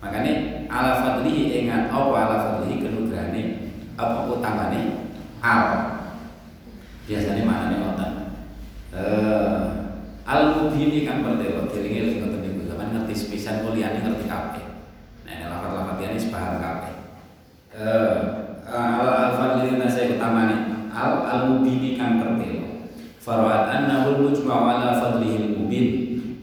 B: Makanya ala fadlihi ingat apa ala fadlihi kenugrahane apa utamane al. Biasanya maknanya ngoten. Eh al mubini kan pertelo dieling-eling ngoten niku zaman ngerti sepisan kuliah ngerti kabeh. Nah lafal-lafal ini sepaham kabeh. Eh Farat annahu al-mujma'u ala fadlihi al-mubin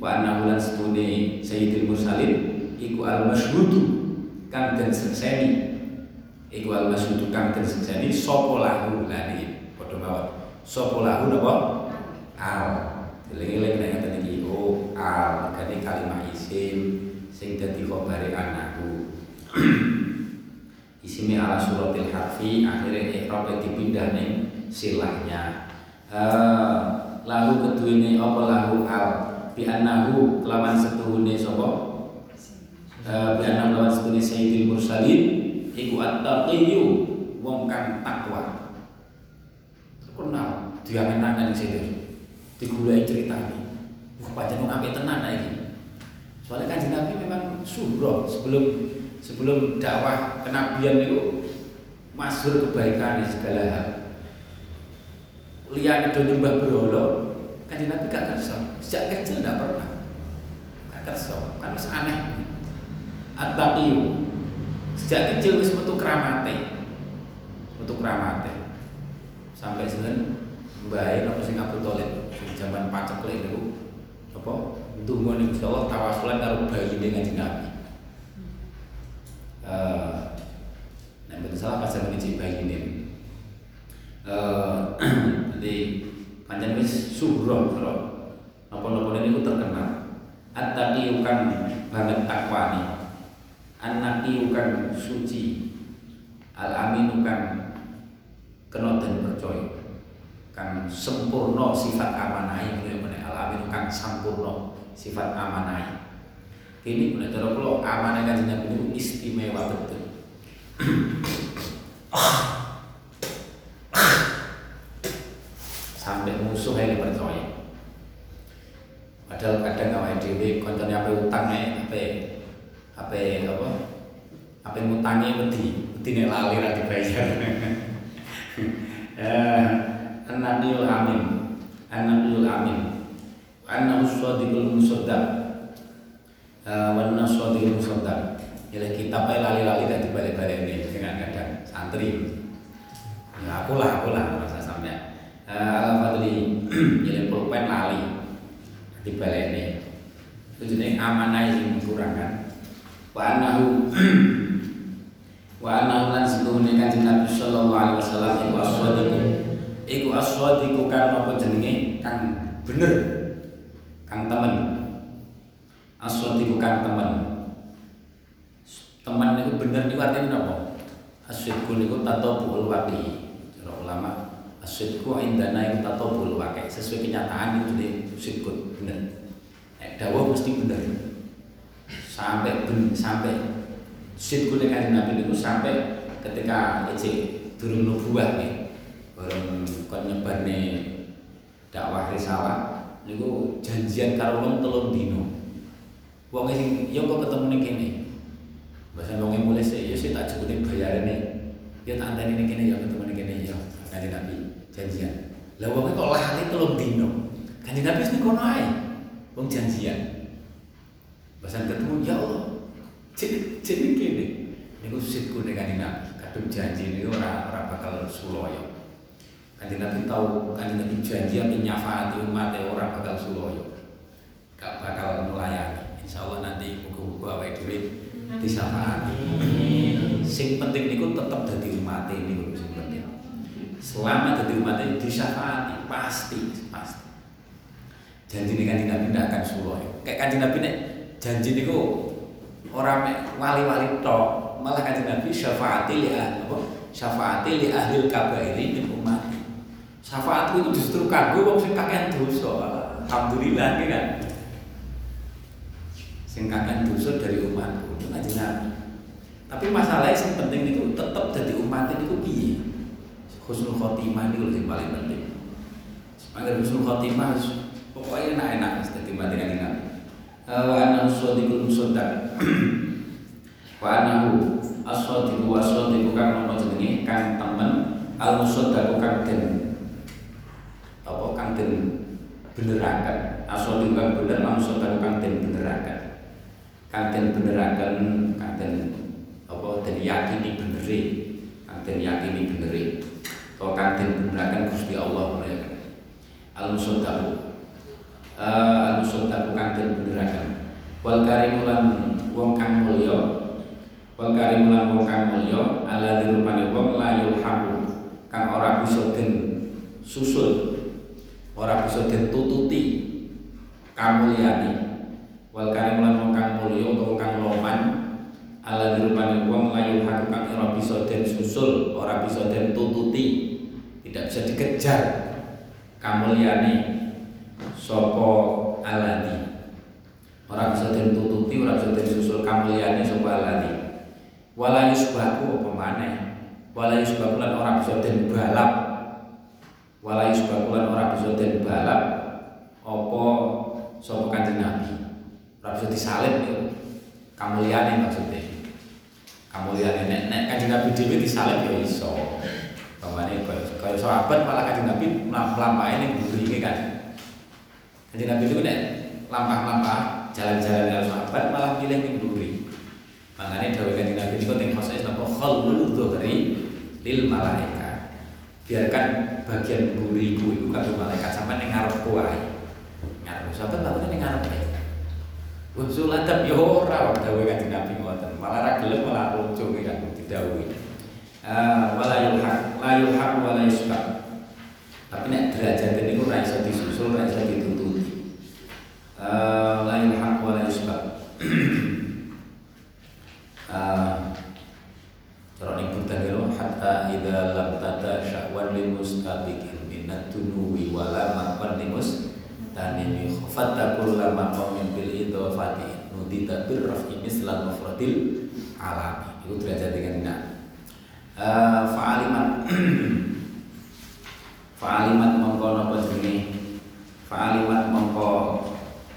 B: wa annahu lan stune sayyidil mursalin iku al-masyhudu kang den sekseni. Iku al-masyhudu kang den sekseni sapa lahu? Lani padha mawon. Sapa lahu napa? Al. Eling-eling nek ngaten iki oh al. Kene kalimat isim sing dadi khabari annahu isime ala suratil harfi akhirnya i'rab dipindah ning silahnya Uh, lahu keduwene apa lahu al? Bi annahu kelawan setuhune sapa? Uh, bi annahu kelawan setuhune sayyidil mursalin. Iku at-taqiyyu wong kang takwa. Kenal diangen-angen sing digulai ceritanya wah pancen wong apik tenan soalnya kan Nabi memang surah sebelum sebelum dakwah kenabian itu masyhur kebaikan di segala hal lihat do nyembah berhala kanjeng Nabi gak kerso sejak kecil tidak pernah gak kerso kan mas aneh At-taqiyu. Sejak kecil wis metu kramate. Metu kramate. Sampai sinten mbae napa sing Abu Thalib zaman paceklik niku apa ndonga Gusti Allah tawasulan karo bayine Kanjeng Nabi. Eh nek mboten salah pas iki bayine. Eh jadi pancen wis suhro karo napa-napa niku terkenal. At-taqiyu banget takwani. An-naqiyu kan suci. Al-aminu kan dan percaya. Kan sempurna sifat amanai mulai mana al-aminu kan sifat amanai. Ini benar cara kula amanah kanjeng Nabi istimewa betul. Sampai musuh yang percaya. Padahal kadang awake dhewe koncone ape utang ae ape ape apa? Ape ngutangi nek lali ra dibayar. Eh, An-Nabiyul Amin. An-Nabiyul Amin. Annahu shadiqul musaddaq. Eh, wa nasadiqul musaddaq. Ya kitab ae lali-lali gak dibalik-balik ini dengan kadang santri. Ya aku lah, aku lah masa sampai. Eh, Al-Fadli ya pulpen lali di balik ini itu jenis amanah yang kurang kan wa anahu wa anahu lan setuhune kanjeng Nabi sallallahu alaihi wasallam iku aswadiku iku aswadiku kan apa jenenge kang bener kang temen aswadiku kang temen teman itu bener itu artinya apa aswadiku niku tatobul waqi cara ulama asidku indana yang tatobul wakai sesuai kenyataan itu jadi sidku bener eh, dawa mesti bener sampai ben, sampai sidku dengan nabi itu sampai ketika ece turun nubuah nih orang kon nyebar nih dakwah risalah niku janjian karo wong telung dino wong sing yo kok ketemu ning kene bahasa wong mulai sih ya sih tak cukup bayaran nih ya tak anteni ning kene ya ketemu ning kene ya kanjeng Nabi janjian. Lah wong kok lali telung dino. Kanjeng Nabi wis kono ae. Wong janjian. Basan ketemu ya Allah. Jadi jadi kene. Niku sitku nek kanjeng Nabi. Kadung janji niku ora ora bakal suloyo. Kanjeng Nabi tahu kanjeng Nabi janji akan nyafaati umat ora bakal suloyo. Gak bakal melayani. Insya Allah nanti muga-muga awake dhewe disafaati. Sing penting niku tetep dadi umat niku sing penting selama jadi umat itu disyafaati pasti pasti. Janji ini kanjeng nabi tidak akan suloh kayak kanjeng nabi nih janji ini kok orang wali-wali tok malah kanjeng nabi syafaati li apa? Syafaati li ahli kabairi min umat syafaat itu justru kanggo wong sing kakean dosa alhamdulillah kan? Sing kakean dosa dari umatku itu kanjeng nabi. Tapi masalahnya yang penting itu tetap jadi umat itu piye husnul khotimah ini yang paling penting. Agar husnul khotimah pokoknya enak-enak jadi mati kan. Nabi wa anahu sadiqul musaddaq wa anahu as-sadiqu wa as-sadiqu kang kang temen al musaddaq kang den apa kang den beneraken as-sadiqu bener lan musaddaq kang den beneraken kang den beneraken kang den apa den yakini benere kang den yakini benere atau kantin benerakan Gusti Allah mereka al musaddaqu al musaddaqu kantin benerakan. Wal karimulan wong kang mulya. Wal karimulan wong kang mulya ala dirupane wong la yulhamu kang ora bisa susul. Ora bisa den tututi kamulyane wal karimulan wong kang mulya utawa kang loman ala dirupane wong la yulhamu kang ora bisa susul ora bisa tututi tidak bisa dikejar. Kamulyane sopo aladi. Orang bisa ditututi orang bisa disusul kamulyane sopo aladi. Wala yusbaku apa maneh? Wala yusbaku lan orang bisa balap wala yusbaku lan orang bisa balap apa sopo kanjeng nabi? Orang bisa disalib ya kamulyane maksudnya. Kamulyane nek nek kanjeng nabi dhewe disalib ya iso Bapaknya kalau sahabat malah kanjeng Nabi melampahi ini buri kan. Kanjeng Nabi itu kan lampah-lampah jalan-jalan dengan sahabat malah pilih yang buri. Makanya dawuh kanjeng Nabi niku teng khosais napa khalul dhuhri lil malaika. Biarkan bagian buriku itu kanggo malaikat sampai ning ngarepku ae. Ngarep sampean takune ning ngarep ae. Wah, sulatan ya ora dawuh kanjeng Nabi ngoten. Malah ra malah lucu kan didhawuhi. Ah, wala yulhaq, la yulhaq wala yusbaq. Tapi nek derajat ini ku ra iso disusul, ra iso ditututi. Ah, la yulhaq wala Cara ning burdan itu hatta idza lam tada syahwan lil mustabiqin minat tunuwi wala maqan limus tanimi khafatta kullu maqamin bil idafati nudita bir rafi mislan mufradil alami itu derajat dengan uh, fa'alimat fa'alimat mongko napa jenenge fa'alimat mongko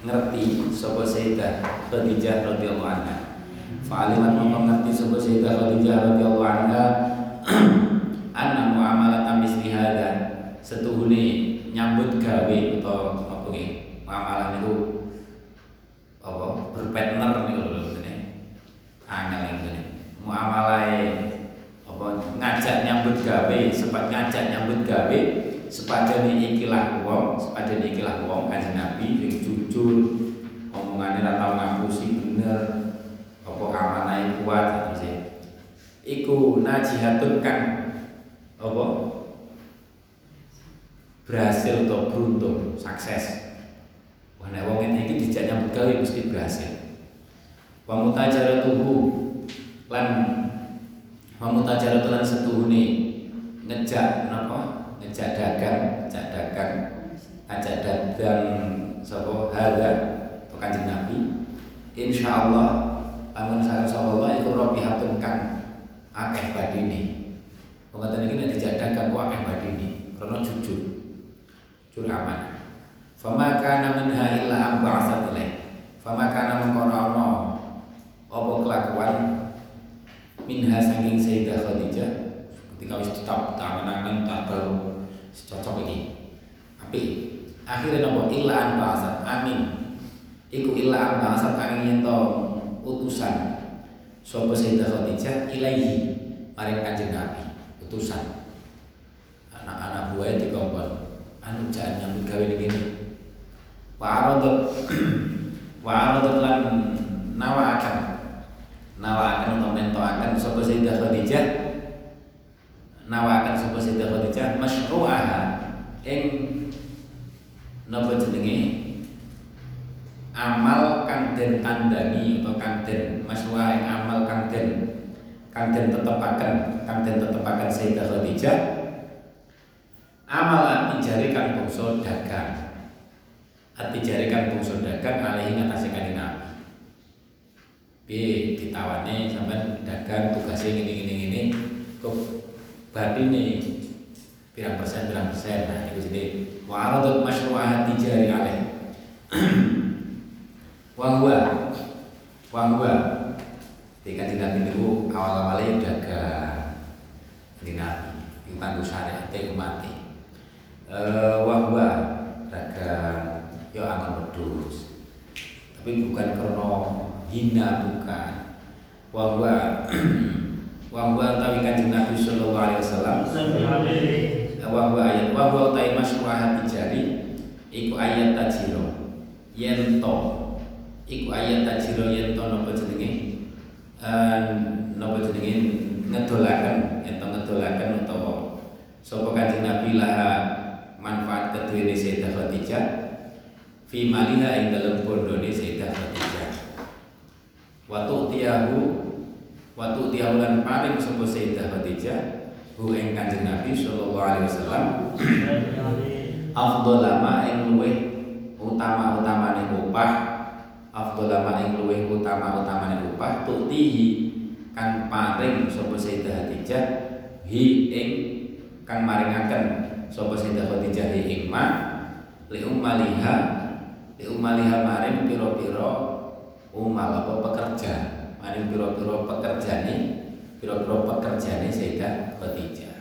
B: ngerti sapa Sayyidah Khadijah radhiyallahu anha Fa'alimat mongko ngerti sapa Sayyidah Khadijah radhiyallahu anha anna muamalat misli hada setuhune nyambut gawe utawa apa nggih muamalah niku apa berpartner niku lho ngene angel ngene muamalah ngajak nyambut gawe sempat ngajak nyambut gawe sepadane ikilah wong sepadane ikilah wong kanjeng Nabi sing jujur omongane ra tau ngapusi bener apa amanah kuat sih. Iku najihatun kan apa? Berhasil atau beruntung sukses. Wah nek wong ngene iki dijak nyambut gawe mesti berhasil. Wa mutajaratuhu lan wa mutajaratu lan setuhune. Ngejak napa? Ngejak dagang ngejak dagang. Ngajak dagang sapa? Harga atau kanjeng Nabi. Insyaallah amun saya sallallahu iku rabihatun kan akeh badine. Pengertian ini dijak dagang kok akeh badine karena jujur jujur aman. Fama kana minha illa am ba'asat ilaih fama kana mengkono ono apa kelakuan minha saking Sayyidah Khadijah. Ketika wis tetap tangan-tangan tak baru cocok ini tapi akhirnya nopo? Illa an ba'asat. Amin. Iku illa an ba'asat angin yen utusan. Sapa Sayyidah Khadijah? Ilaihi. Maring Kanjeng Nabi. Utusan. Anak-anak buahnya dikongkon anu jangan nyambut gawe ini gini wa aradut wa aradut lan nawa akan nawa akan atau mento akan sapa Sayyidah Khadijah. Nawa akan sapa Sayyidah Khadijah masyru'aha ing napa jenenge? Amal kang den tandani atau kang den masyru'ah amal kang den kang den tetepaken kang den tetepaken Sayyidah Khadijah. Amalan ijari kang bangsa dagang. Ati jari kang bangsa dagang alih ngatasi Nabi piye ditawane sampean dagang tugasnya ngene ngene ngene kok batine pirang persen pirang persen. Nah itu jadi wa aradut masyru'ah tijari alih. Wa huwa wa huwa. Di kanjeng Nabi niku awal-awalnya dagang. Nabi itu kanggo syariat mati. Eh wahwa dagang. Yo angon wedhus. Tapi bukan karena hina bukan? Wahwa wahwa tawi kanjeng Nabi sallallahu alaihi wasallam. Wahwa ayat wahwa ta'i masyru'ah tijari iku ayat tajiro. Yen to iku ayat tajiro yen to napa jenenge? Eh napa jenenge? Ngedolaken yen to ngedolaken utawa sapa kanjeng Nabi laha manfaat kedua ini Sayyidah Khadijah. Fi maliha ing dalam bondone Sayyidah Khadijah waktu tiahu waktu tiahu lan paring sapa Sayyidah Khadijah hu ing kanjeng Nabi sallallahu alaihi wasallam afdol lama ing luweh utama-utamane upah afdol lama ing luweh utama-utamane upah tuktihi kang paring sapa Sayyidah Khadijah hi ing kang maringaken sapa Sayyidah Khadijah ing ma li ummaliha li ummaliha maring pira-pira umal apa pekerja maring pira-pira pekerjane pira-pira pekerjane Sayyidah Khadijah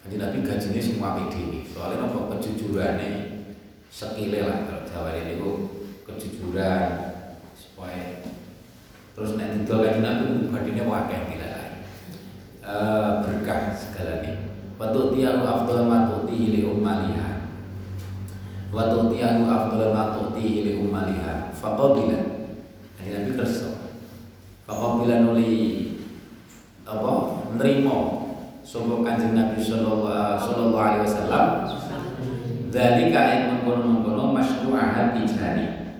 B: Jadi Nabi gajinya semua dhewe. Soalnya nopo kejujurane sekile lah kalau Jawa ini itu kejujuran supaya Terus nek didol kanjeng Nabi badine wakeh dilalai. Eh berkah segala ini. Wa tu'tiyahu afdal ma tu'tihi li ummaliha. Wa tu'tiyahu afdal ma tu'tihi li ummaliha. Faqabila. Kanjeng Nabi kersa. Faqabila nuli apa nerimo sapa kanjeng Nabi sallallahu alaihi wasallam Zalika ing mengkono-mengkono masyru'ahat tijari.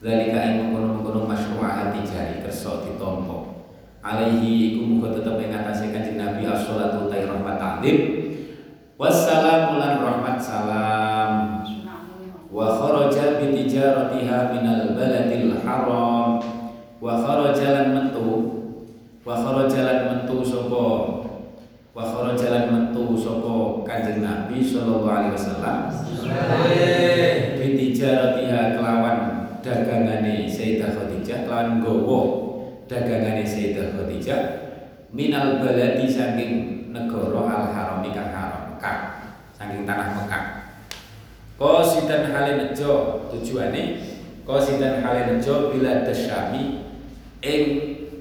B: Zalika ing mengkono-mengkono masyru'ahat tijari kersa ditampa. Alaihi iku muga tetep ing atase Kanjeng Nabi as-shalatu ta rahmat. Wassalamu lan rahmat salam. Wa kharaja bi tijaratiha minal baladil haram. Wa kharaja metu. Wa kharaja metu sapa wa kharaja metu sapa Kanjeng Nabi sallallahu alaihi wasallam bitijaratiha kelawan dagangane Sayyidah Khadijah kelawan gowo dagangane Sayyidah Khadijah minal baladi saking negara al haram kang haram Mekah saking tanah Mekah Qasidan hale nejo tujuane Qasidan hale nejo bila dasyami ing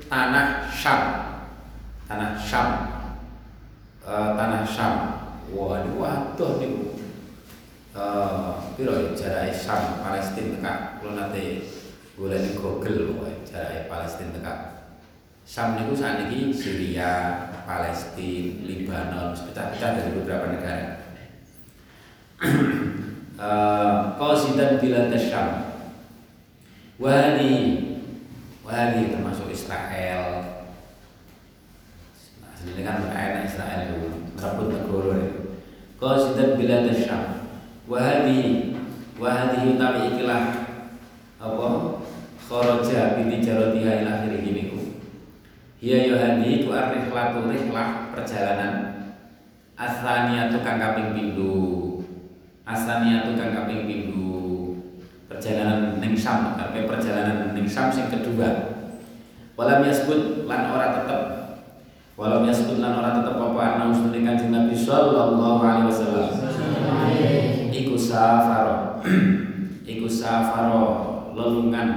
B: tanah Syam tanah Syam uh, tanah Syam. Ini waduh niku. Uh, piro ya jarak Syam Palestina kula nate golek di Google wae jarak Palestina teka. Syam niku sakniki Syria, Palestina, Lebanon, pecah-pecah dari beberapa negara. Qasidan bila Syam. Wahdi Wahdi termasuk Israel, ini kan enak Israel itu merebut negara itu. Qasidan bila Syam. Wahadi wahadi utawi ikilah apa kharaja bi tijaratiha ila akhirih niku. Hiya yohadi ku ar-rihlatu rihlah perjalanan asaniatu kang kaping pindho. Asaniatu kang kaping pindho. Perjalanan ning Syam, tapi perjalanan ning Syam sing kedua. Walam yasbut lan ora tetep Walau yasbut lan ora tetep apa ana usune Kanjeng Nabi sallallahu alaihi wasallam. Iku safaro. Iku safaro lelungan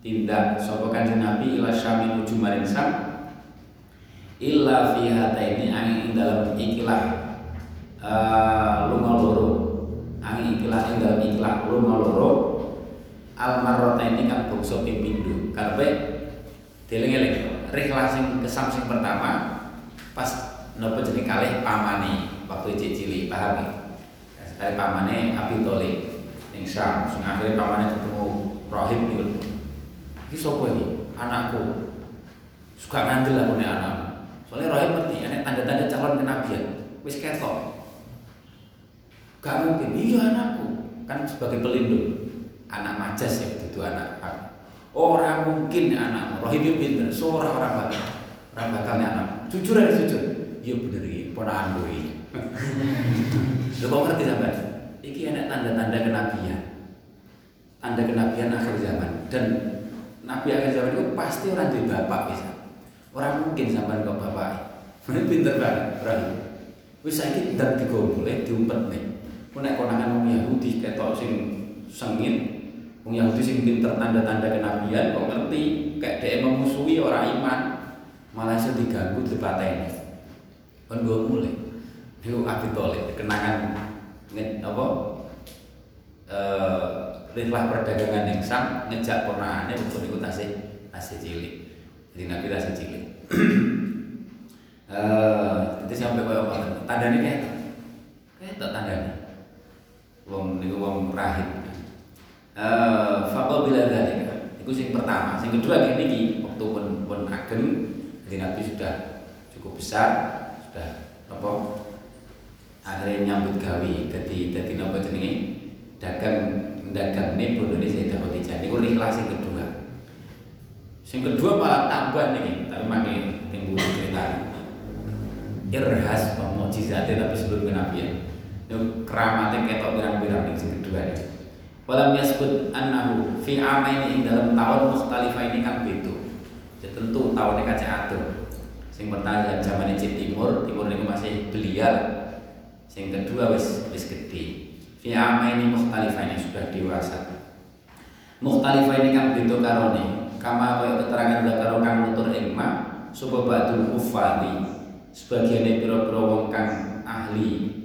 B: tindak sapa Kanjeng Nabi ila Syam menuju maring Syam. Illa fi hataini angin dalam ikilah uh, lunga loro. Angin ikilah dalam ikilah lunga loro. Al marrataini kang bangsa ping pindho. Karepe dieling-eling rihlah sing kesam pertama pas nopo jeneng kalih pamane waktu cilik paham ya sekali pamane Abi Thalib ning Syam sing pamane ketemu Rohim niku iki sapa iki? Anakku. Suka ngandel aku nih anak. Soalnya Rohim ngerti ada tanda-tanda calon kenabian. Wis ketok gak mungkin iya anakku kan sebagai pelindung anak majas ya itu anak Orang mungkin anak Rohim itu pinter, seorang orang bakal orang bakalnya anak. Jujur aja jujur. Iya bener iki, ponakan gue. Lo kok ngerti sampai? Iki enak tanda-tanda kenabian. Tanda kenabian akhir zaman dan nabi akhir zaman itu pasti orang di bapak bisa. Orang mungkin sampai kok bapak. Mana pinter banget, Rohim. Wis saiki ndak digomboleh diumpet nih. Nek konangan wong Yahudi ketok sing sengit Wong Yahudi sing pinter tanda-tanda kenabian kok ngerti kayak dia memusuhi orang iman malah iso diganggu dipateni. Kon gue mulai. Itu Abi Thalib kenangan nge, apa eh perdagangan yang sam ngejak ponakane untuk ikut tasih tasih cilik. Jadi Nabi tasih cilik. Eh itu sampai koyo apa? Tandane kayak kayak tandane. Wong niku wong rahib uh, faqabila dzalika. Iku sing pertama, sing kedua kayak niki waktu pun pun ageng jadi Nabi sudah cukup besar, sudah apa akhirnya nyambut gawe jadi jadi napa jenenge dagang dagang ini bondone Sayyidah Khadijah niku ikhlas sing kedua. Sing kedua malah tambah nih, tapi makin tinggu cerita. Irhas mukjizatnya tapi sebelum kenabian. Itu keramatnya ketok pirang-pirang ning sing kedua nih. Walam yasbut annahu fi amaini ing dalam tahun mukhtalifah ini kan beda. Ya tentu tahunnya kaca atur. Sing pertama zaman Cip Timur, Timur ini masih belia. Sing kedua wis wis gede. Fi mukhtalifah ini sudah dewasa. Mukhtalifah ini kan beda karone kama kaya keterangan zakaro kang nutur ing ma sapa ba'dul hufadi sebagian pira-pira kang ahli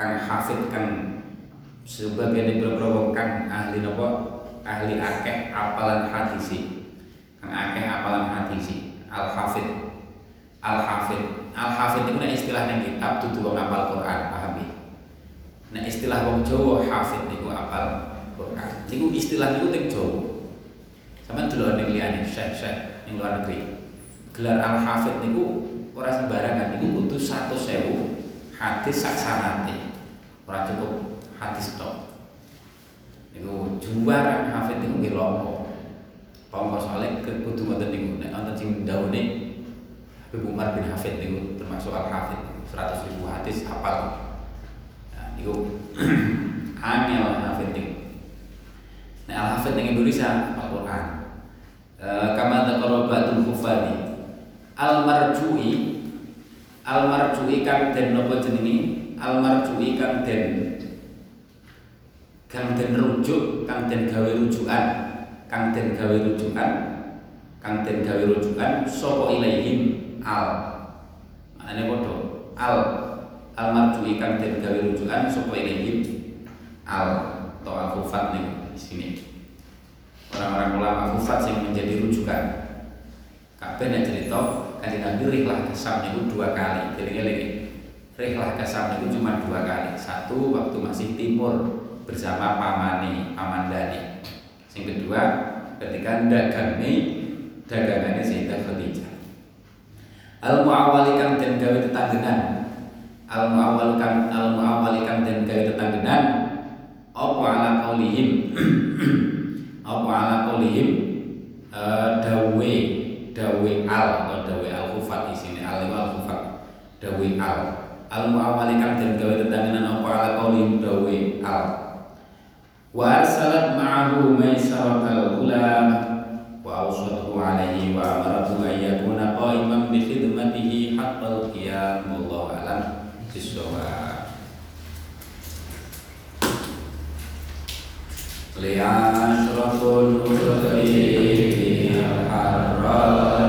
B: kang hafid kang sebagian pira-pira wong kang ahli napa ahli akeh apalan hadisi. Kang akeh apalan hadisi. Al hafid al hafid al hafid itu nek istilah ning kitab dudu wong apal Quran paham ya? Nek istilah wong Jawa hafid niku apal Quran. Niku istilah niku teng Jawa. Sama dulu ning liyane syekh-syekh ning luar negeri. Gelar al hafid niku ora sembarangan niku kudu 100.000 hadis sak sanate ora cukup hadis tok niku juara hafid niku nggih lompo Pangko soalnya kudu ngoten niku nek wonten sing dawane Habib Umar bin Hafid niku termasuk al hafid 100 ribu hadis hafal. Nah, niku angel hafid niku. Nek al hafid ning Indonesia Al-Qur'an. Eh kama dzakara ba'dul hufadi. Al marju'i al marju'i kang den napa jenenge? Al marju'i kang den kang den rujuk, kang den gawe rujukan, kang den gawe rujukan, kang den gawe rujukan sapa ilaihim al. Maknane padha al al marju'i kang den gawe rujukan sapa ilaihim al atau al hufat nih di sini. Orang-orang ulama hufat yang menjadi rujukan. Kabeh nek cerita kanjeng Nabi rihlah kasam niku dua kali. Jadi ngene Rihlah kasam niku cuma dua kali. Satu waktu masih timur bersama pamane Amandani. Yang kedua ketika dagangi dagangannya Sayyidah Khadijah. Al muawwalikan dan gawe tetanggenan. Al muawwalikan al muawwalikan dan gawe tetanggenan apa ala qaulihim apa ala qaulihim dawe dawe al dawe al khufat di sini al al khufat dawe al al muawwalikan dan gawe tetanggenan apa ala qaulihim dawe al. Wa arsalat ma'ahu maisaratal gulam wa awsatuhu alaihi wa amaratuhu an yakuna qa'iman bi khidmatihi haqqal qiyam. Wallahu alam bisawab li'ashraful mursalin harral